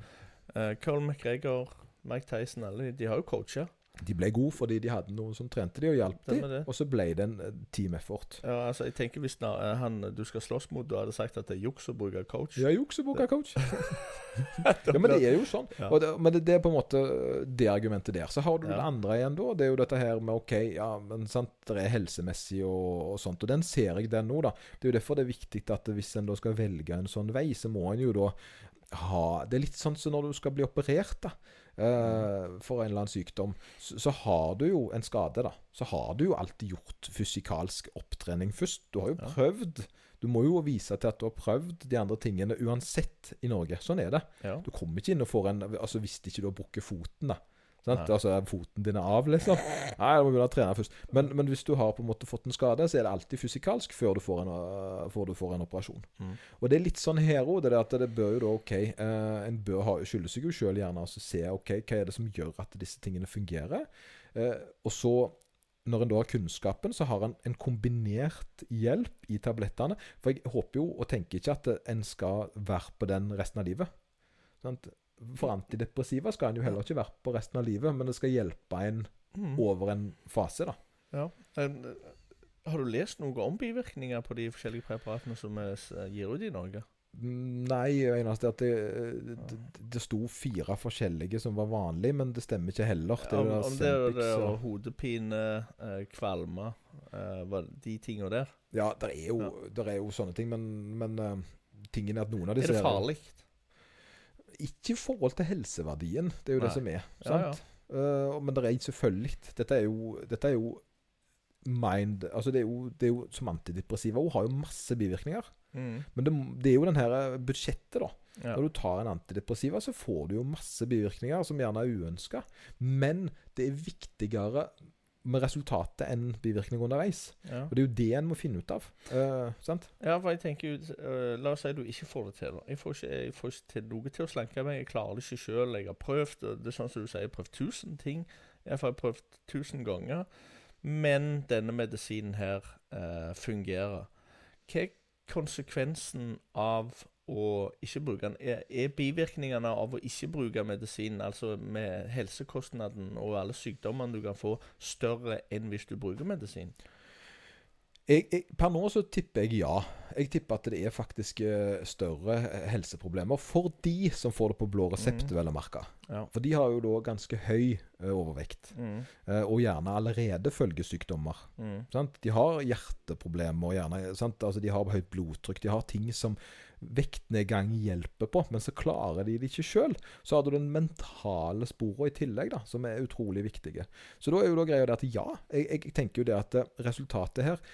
eh, Carl McGregor, Mike Tyson, alle de, de har jo coacha. De ble gode fordi de hadde noen som trente de og hjalp de, og så ble det en eh, team effort. Ja, altså, jeg tenker Hvis eh, han du skal slåss mot, du hadde sagt at det er juks å bruke coach Ja, jukseboka, coach. ja, men det er jo sånn. Ja. Det, men det, det er på en måte det argumentet der. Så har du Ja. det andre igjen, da. Det er jo dette her med OK, ja, men sant, det er helsemessig og, og sånt. Og den ser jeg, den nå, da. Det er jo derfor det er viktig at hvis en da skal velge en sånn vei, så må en jo da ha Det er litt sånn som når du skal bli operert, da. eh, for en eller annen sykdom, så, så har du jo en skade, da. Så har du jo alltid gjort fysikalsk opptrening først. Du har jo prøvd. Du må jo vise til at du har prøvd de andre tingene uansett i Norge. Sånn er det. Ja. Du kommer ikke inn og får en Altså hvis ikke du har brukket foten, da. Sant? Nei. Altså foten din er av, liksom. Nei, da må begynne å trene først. Men, men hvis du har på en måte fått en skade, så er det alltid fysikalsk før du får en, uh, du får en operasjon. Mm. Og det er litt sånn her òg. Det, er at det bør jo da OK uh, En bør ha, skylde seg jo sjøl gjerne altså se OK, hva er det som gjør at disse tingene fungerer. Uh, og så når en da har kunnskapen, så har en en kombinert hjelp i tablettene. For jeg håper jo og tenker ikke at en skal være på den resten av livet. Sant? For antidepressiva skal en jo heller ikke være på resten av livet, men det skal hjelpe en Mm. over en fase, da. Ja. Eh, har du lest noe om bivirkninger på de forskjellige preparatene som vi gir ut i Norge? Mm, Nei, eneste er at det, det, det sto fire forskjellige som var vanlige, men det stemmer ikke heller. Det om, om det er det og hodepine, eh, kvalme, eh, de tinga der. Ja, det er, jo, Ja. er jo sånne ting, men, men eh, tingen er at noen av Er det farlig? Ikke i forhold til helseverdien, det er jo Nei. det som er. Ja, ja. Uh, men det er selvfølgelig Dette er jo, dette er jo mind Altså, det er jo, det er jo som antidepressiva hun har jo masse bivirkninger. Mm. Men det, det er jo den her eh, budsjettet, da. Ja. Når du tar en antidepressiva, så får du jo masse bivirkninger som gjerne er uønska. Men det er viktigere med resultatet enn bivirkning underveis. Ja. Og det er jo det en må finne ut av. Uh, sant? ja, for jeg tenker jo uh, La oss si du ikke får det til. da. Jeg får ikke, jeg får ikke til noe til å slanke meg. Jeg klarer det ikke sjøl. Jeg har prøvd. Det er sånn som du sier, jeg har prøvd tusen ting. Jeg har prøvd tusen ganger. Men denne medisinen her uh, fungerer. Hva er konsekvensen av å ikke bruke den? Er, er bivirkningene av å ikke bruke medisinen, altså med helsekostnaden og alle sykdommene du kan få, større enn hvis du bruker medisin? Jeg, jeg, per nå så tipper jeg ja. Jeg tipper at det er faktisk eh, større eh, helseproblemer for de som får det på blå resept, mm. vel å merke. Ja. For de har jo da ganske høy eh, overvekt, Mm, og gjerne allerede følgesykdommer. mm, Sant? De har hjerteproblemer, gjerne, sant? Altså, de har høyt blodtrykk. De har ting som vektnedgang hjelper på, men så klarer de det ikke sjøl. Så har du den mentale sporet i tillegg, da, som er utrolig viktige. Så da er jo da greia det at ja, jeg, jeg tenker jo det at eh, resultatet her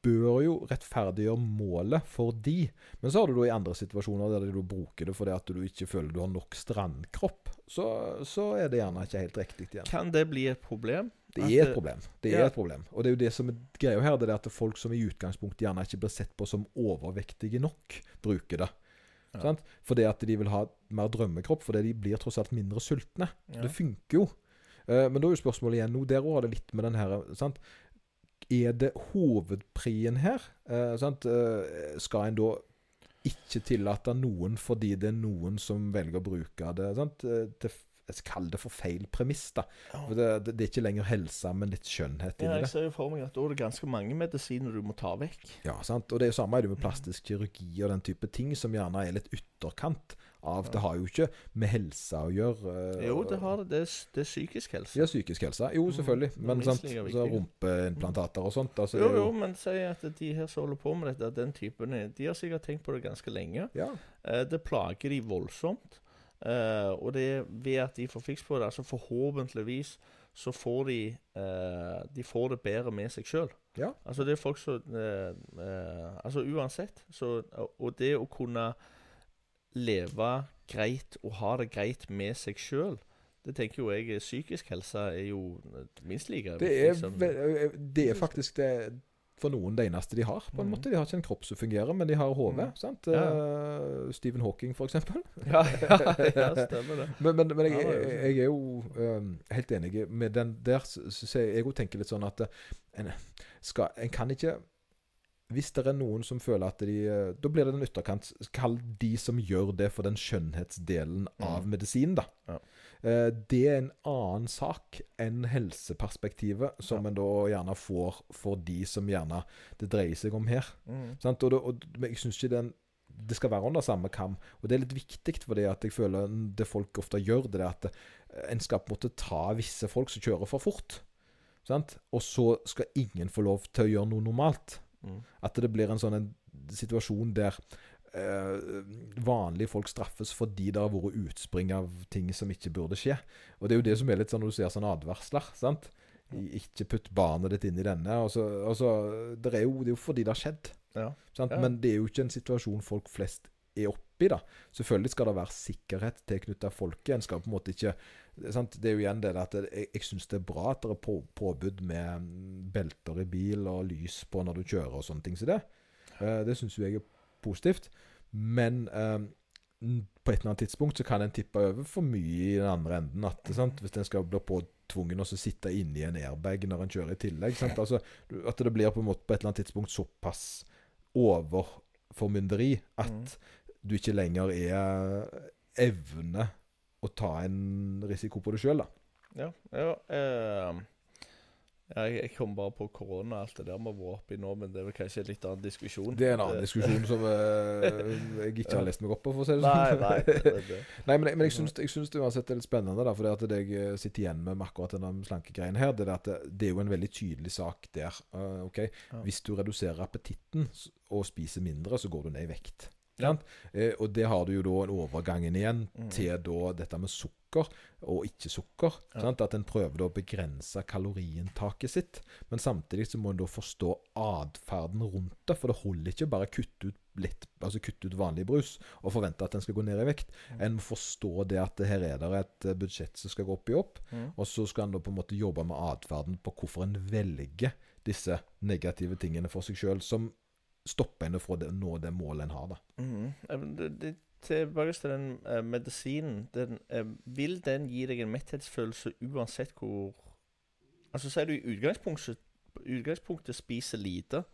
bør jo rettferdiggjøre målet for de. Men så har du da i andre situasjoner der du bruker det fordi at du ikke føler du har nok strandkropp, så, så er det gjerne ikke helt riktig igjen. Kan det bli et problem? Det er et problem. Det er et problem. Og det er jo det som er greia her, det er at folk som i utgangspunktet gjerne ikke blir sett på som overvektige nok, bruker det. Ja. Fordi at de vil ha mer drømmekropp, fordi de blir tross alt mindre sultne. Ja. Det funker jo. Eh, men da er jo spørsmålet igjen nå, Der òg har det litt med den her sant? Er det hovedprien her? Eh, sant? Eh, skal en da ikke tillate noen fordi det er noen som velger å bruke det sant? Eh, til Jeg skal kalle det for feil premiss. da for det, det, det er ikke lenger helse, men litt skjønnhet Ja, inni jeg ser jo for meg at da er det ganske mange medisiner du må ta vekk. Ja, sant? Og det er jo samme er det med plastisk kirurgi og den type ting, som gjerne er litt ytterkant av Det har jo ikke med helse å gjøre. Uh, Jo, det har det. Det er, det er psykisk helse. Ja, psykisk helse. Jo, selvfølgelig. Mm, Men sant, så rumpeimplantater og sånt altså, Jo, jo, jo, men si at de her som holder på med dette, den typen, de har sikkert tenkt på det ganske lenge. Ja, Uh, Det plager de voldsomt. Eh, og det ved at de får fiks på det, altså forhåpentligvis så får de uh, De får det bedre med seg sjøl. Ja. Altså det er folk som uh, Altså uansett, så Og det å kunne leve greit og ha det greit med seg sjøl, det tenker jo jeg Psykisk helse er jo minst like det er, liksom. det er faktisk det for noen det eneste de har, på en Mhm. måte. De har ikke en kropp som fungerer, men de har hodet. Mm. Ja. Uh, Stephen Hawking, for eksempel. Ja, ja, stemmer det. Men, men, men jeg, jeg, jeg er jo øhm, helt enig med den der. Så, så jeg òg tenker litt sånn at eh, en, skal, en kan ikke Hvis det er noen som føler at de eh, Da blir det den ytterkant. Kall de som gjør det for den skjønnhetsdelen av Mm. medisinen, da. Ja. Eh, Det er en annen sak enn helseperspektivet, som Ja. en da gjerne får for de som gjerne det dreier seg om her. Mm. Sant? Og, det, og men jeg syns ikke den det skal være under samme kam. Og det er litt viktig, fordi at jeg føler det folk ofte gjør, det er at eh, en skal på en måte ta visse folk som kjører for fort. Sant? Og så skal ingen få lov til å gjøre noe normalt. Mm. At det blir en sånn en situasjon der eh, vanlige folk straffes fordi det har vært utspring av ting som ikke burde skje. Og det er jo det som er litt sånn når du ser sånne advarsler. sant? Ikke putt barnet ditt inn i denne. Altså, så, det, er jo, det er jo fordi det har skjedd. Ja. Sant? Ja. Men det er jo ikke en situasjon folk flest er oppi. da. Selvfølgelig skal det være sikkerhet tilknyttet folket. En skal på en måte ikke sant? Det er jo igjen det at jeg, jeg syns det er bra at det er på, påbud med mm, belter i bil og lys på når du kjører og sånne ting som det. Eh, det syns jo jeg er positivt. Men eh, på et eller annet tidspunkt så kan en tippe over for mye i den andre enden. At, sant? Hvis en skal bli påtvungen å sitte inni en airbag når en kjører i tillegg. Sant? Altså, at det blir på en måte på et eller annet tidspunkt såpass overformynderi at Mm. du ikke lenger er evne å ta en risiko på det sjøl, da. Ja. ja eh, jeg, jeg kom bare på korona og alt det der vi har vært oppi nå, men det er vel kanskje en litt annen diskusjon. Det er en annen diskusjon som eh, jeg ikke har lest meg opp på, for å si det sånn. nei. Det, er det. Nei, men, men jeg syns, jeg syns det uansett er litt spennende, da, for det at det jeg eh, sitter igjen med med akkurat denne slankegreien her, det er at det, det er jo en veldig tydelig sak der. Uh, ok. Hvis du reduserer appetitten og spiser mindre, så går du ned i vekt. Ja. Eh, og det har du jo da en overgangen igjen Mm. til da dette med sukker og ikke sukker. Ja. Sant? At en prøver da å begrense kaloriinntaket sitt. Men samtidig så må en da forstå atferden rundt det. For det holder ikke bare kutte ut litt, altså kutte ut vanlig brus og forvente at den skal gå ned i vekt. Mm. En må forstå det at her er det et eh, budsjett som skal gå opp i opp. Mm. Og så skal en da på en måte jobbe med atferden på hvorfor en velger disse negative tingene for seg sjøl, som stopper en fra å nå det målet en har. da. Mhm. Eh, det, tilbake til den eh, medisinen. Den, eh, vil den gi deg en metthetsfølelse uansett hvor Altså Sier du i utgangspunktet, utgangspunktet spiser lite,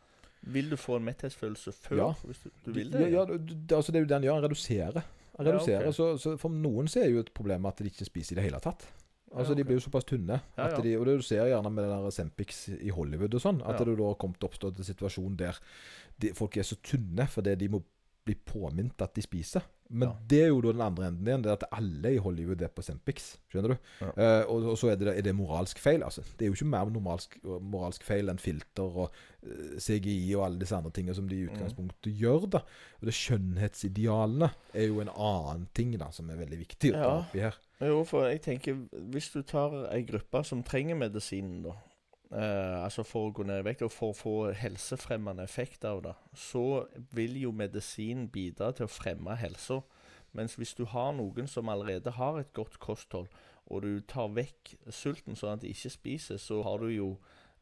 vil du få en metthetsfølelse før? Ja. Hvis du, du vil det? Ja, ja, det, altså det er jo det han gjør. Han reduserer. Han Ja, okay. så, så For noen så er jo et problem at de ikke spiser i det hele tatt. Altså Ja, De blir jo såpass tynne. Ja, ja. de, og det du ser gjerne med den der Sempix i Hollywood og sånn, at det da har kommet oppstått en situasjon der de, folk er så tynne fordi de må bli påminnet at de spiser. Men det er jo da den andre enden igjen. Det er at alle i Hollywood er på Sempix. Skjønner du? Eh, og, og så er det, er det moralsk feil. altså. Det er jo ikke mer moralsk, moralsk feil enn filter og uh, CGI og alle disse andre tingene som de i Mm. utgangspunktet gjør. da. Og det Skjønnhetsidealene er jo en annen ting da, som er veldig viktig å ta Ja. opp i her. Jo, for jeg tenker Hvis du tar ei gruppe som trenger medisinen, da eh, Altså for å gå ned i vekt og for å få helsefremmende effekt av det, så vil jo medisin bidra til å fremme helsa. Mens hvis du har noen som allerede har et godt kosthold, og du tar vekk sulten sånn at de ikke spiser, så har du jo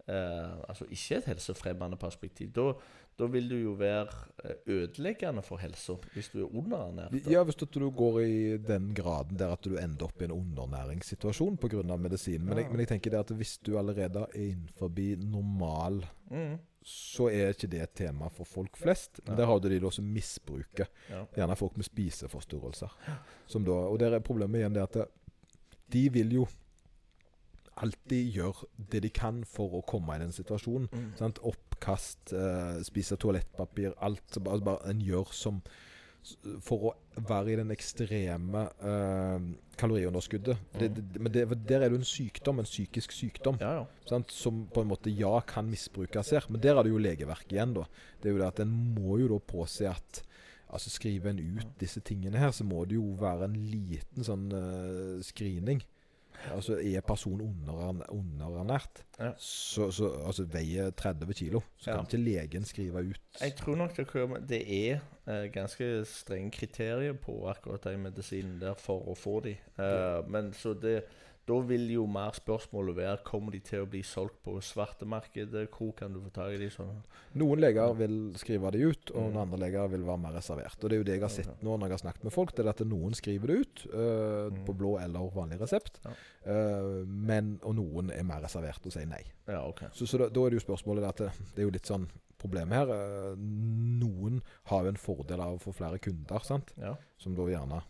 eh, altså ikke et helsefremmende perspektiv. Da, da vil du jo være eh, ødeleggende for helsa hvis du er underernært. Ja, Hvis du går i den graden der at du ender opp i en undernæringssituasjon pga. medisinen. Men, Ja. men jeg tenker det at hvis du allerede er innenfor normal, Mm, så er ikke det et tema for folk flest. Men der har du de da som misbruker. Gjerne folk med spiseforstyrrelser. Som da, og der er problemet igjen det at de vil jo alltid gjør det de kan for å komme i den situasjonen. Mm. Sant? Oppkast, eh, spise toalettpapir, alt. Så bare, bare en gjør som For å være i den ekstreme eh, kaloriunderskuddet. Det, det, men det, der er det jo en sykdom, en psykisk sykdom, Ja, ja. sant? som på en måte ja kan misbrukes her. Men der er det jo legeverket igjen, da. Det er jo det at en må jo da påse at Altså Skriver en ut disse tingene her, så må det jo være en liten sånn uh, screening. Altså Er personen underern- underernært, Ja. så, så altså veier 30 kilo, så Ja. kan ikke legen skrive ut Jeg tror nok det, det er eh, ganske strenge kriterier på akkurat den medisinen der for å få de. Eh, men så det Da vil jo mer spørsmålet være Kommer de til å bli solgt på svartemarkedet. Hvor kan du få tak i de sånn? Noen leger vil skrive det ut, og Mm. noen andre leger vil være mer reservert. Og Det er jo det jeg har sett nå når jeg har snakket med folk. Det er at noen skriver det ut eh, Mm. på blå eller vanlig resept, Ja. Eh, men, og noen er mer reservert og sier nei. Ja, okay. Så, så da, da er det jo spørsmålet at det, det er jo litt sånn problemet her. Uh, noen har jo en fordel av å få flere kunder, sant? Ja. som da gjerne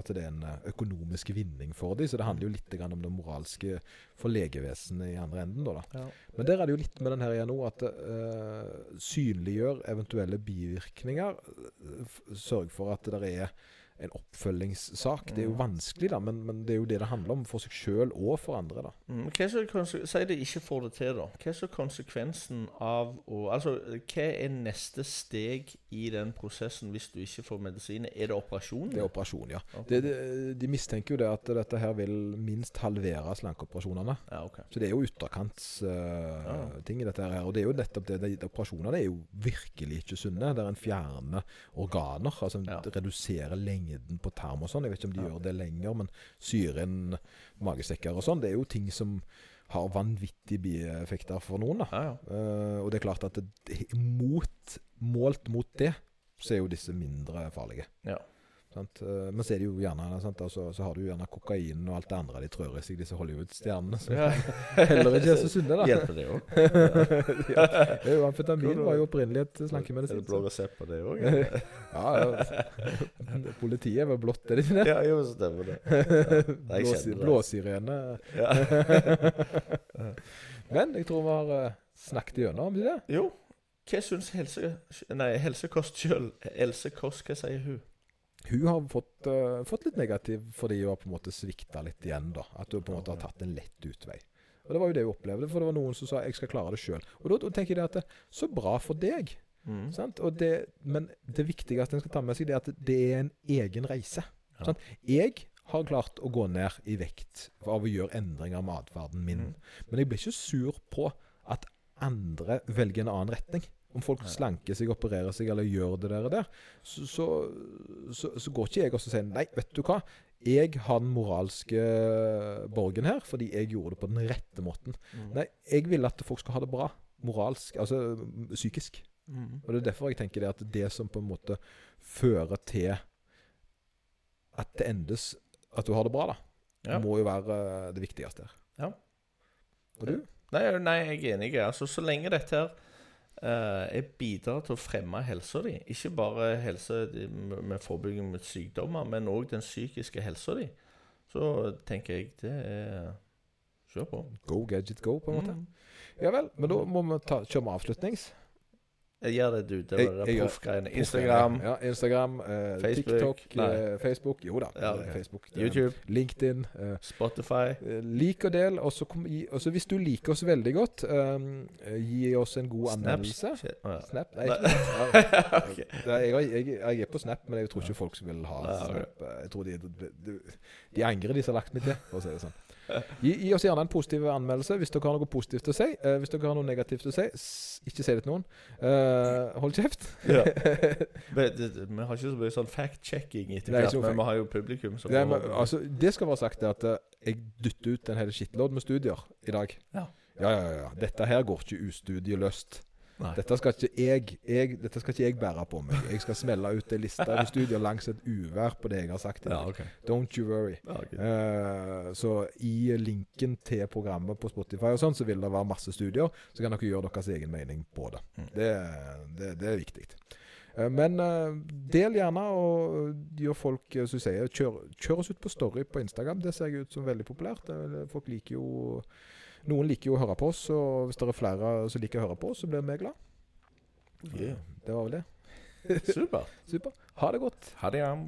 at det er en eh, økonomisk vinning for dem. Så det handler jo litt om det moralske for legevesenet i andre enden. Da, da. ja. Men der er det jo litt med den her igjen nå, at uh, synliggjør eventuelle bivirkninger. eh, Sørg for at det er en oppfølgingssak. Det er jo Mm. vanskelig, da, men, men det er jo det det handler om for seg sjøl og for andre. da. Mm, Hva er Si de ikke får det til, da. Hva er så konsekvensen av å Altså, hva er neste steg i den prosessen hvis du ikke får medisiner? Er det operasjon? Det er operasjon, ja. Okay. Det, de mistenker jo det at dette her vil minst halvere slankeoperasjonene. Ja, okay. Så det er jo ytterkantsting Ja. ting i dette her. Og det er jo nettopp det. De, operasjonene er jo virkelig ikke sunne. Der en fjerner organer. Altså Ja. reduserer lengden på tarm og sånn. Jeg vet ikke om de Ja. gjør det lenger, men syre inn magesekker og sånn. Det er jo ting som har vanvittige bieffekter for noen. da. Ja, ja. Eh, og det er klart at det, mot, målt mot det, så er jo disse mindre farlige. Ja. Sant? Eh, men så er det jo gjerne sant? Altså, så har du gjerne kokain og alt det andre de trør i seg, disse Hollywood-stjernene. Som Ja. heller ikke er så sunne, da. Hjelper det òg? ja, ja. er amfetamin var jo opprinnelig et Er slankemedisin. det blå resept på det òg? Ja, ja. Politiet er vel blått, er det ikke det? ja, jo, stemmer det. Ja. det. Blåsirene. Men jeg tror vi har uh, snakket igjennom det. Jo, hva syns helse... Nei, helsekost sjøl? Else Kåss, hva sier hun? Hun har fått, uh, fått litt negativ fordi hun har på en måte svikta litt igjen. da At hun på en måte har tatt en lett utvei. Og Det var jo det hun opplevde, for det var noen som sa 'jeg skal klare det sjøl'. Og da, tenker jeg at det, så bra for deg. Mm. Det, men det viktigste en skal ta med seg, det er at det er en egen reise. Ja. Sant? Jeg har klart å gå ned i vekt av å gjøre endringer med atferden min. Mm. Men jeg blir ikke sur på at andre velger en annen retning. Om folk slanker seg, opererer seg eller gjør det der og der, så, så, så, så går ikke jeg og sier nei, vet du hva. Jeg har den moralske borgen her fordi jeg gjorde det på den rette måten. Mm. Nei, jeg vil at folk skal ha det bra. Moralsk, altså psykisk. Mm. Og det er derfor jeg tenker det at det som på en måte fører til at det endes At du har det bra, da, Ja. må jo være eh, det viktigste her. Ja. Og du? Nei, nei, jeg er enig. Altså, så lenge dette her er bidrar til å fremme helsa di, ikke bare helse med forebygging mot sykdommer, men òg den psykiske helsa di, så tenker jeg det er Kjør på. Go gadget go, på en måte. Mm. Ja vel. Men da må vi ta, kjøre med avslutnings. Jeg gjør det, du. Det var det proffgreiene. Instagram, Ja, Instagram, eh, Facebook. TikTok, eh, Facebook. Jo da. Ja, eh. Facebook. det, YouTube, LinkedIn. eh, Spotify. eh, lik og del. Og så hvis du liker oss veldig godt, eh, gi oss en god anmeldelse. Ja. Snap? Nei, jeg, jeg, jeg er på Snap, men jeg tror ikke folk som vil ha Snap. eh, Jeg tror de, de, de, de angrer, de som har lagt meg til, for å si det sånn. Gi, gi oss gjerne en positiv anmeldelse hvis dere har noe positivt å si. Uh, hvis dere har noe negativt å si, ikke si det til noen. Uh, hold kjeft. Ja. Men det, det, vi har ikke så mye sånn fact-checking etter hvert, men vi har jo publikum som Nei, men, altså, det skal være sagt det at uh, jeg dytter ut en hel skittlodd med studier i dag. Ja. Ja, ja, ja. Dette her går ikke ustudieløst. Dette skal jeg, jeg, dette skal ikke jeg bære på meg. Jeg skal smelle ut en liste i studio langs et uvær på det jeg har sagt. Ja, okay. Don't you worry. Ja, okay. uh, så i linken til programmet på Spotify og sånn, så vil det være masse studier. Så kan dere gjøre deres egen mening på det. Mm. Det, det, det er viktig. Uh, men uh, del gjerne, og gjør folk som sier, kjør, kjør oss ut på Story på Instagram. Det ser jeg ut som veldig populært. Folk liker jo Noen liker jo å høre på oss, og hvis det er flere som liker å høre på oss, så blir vi glad. Yeah. Det var vel det. Super. Super. Ha det godt. Ha det, Jan.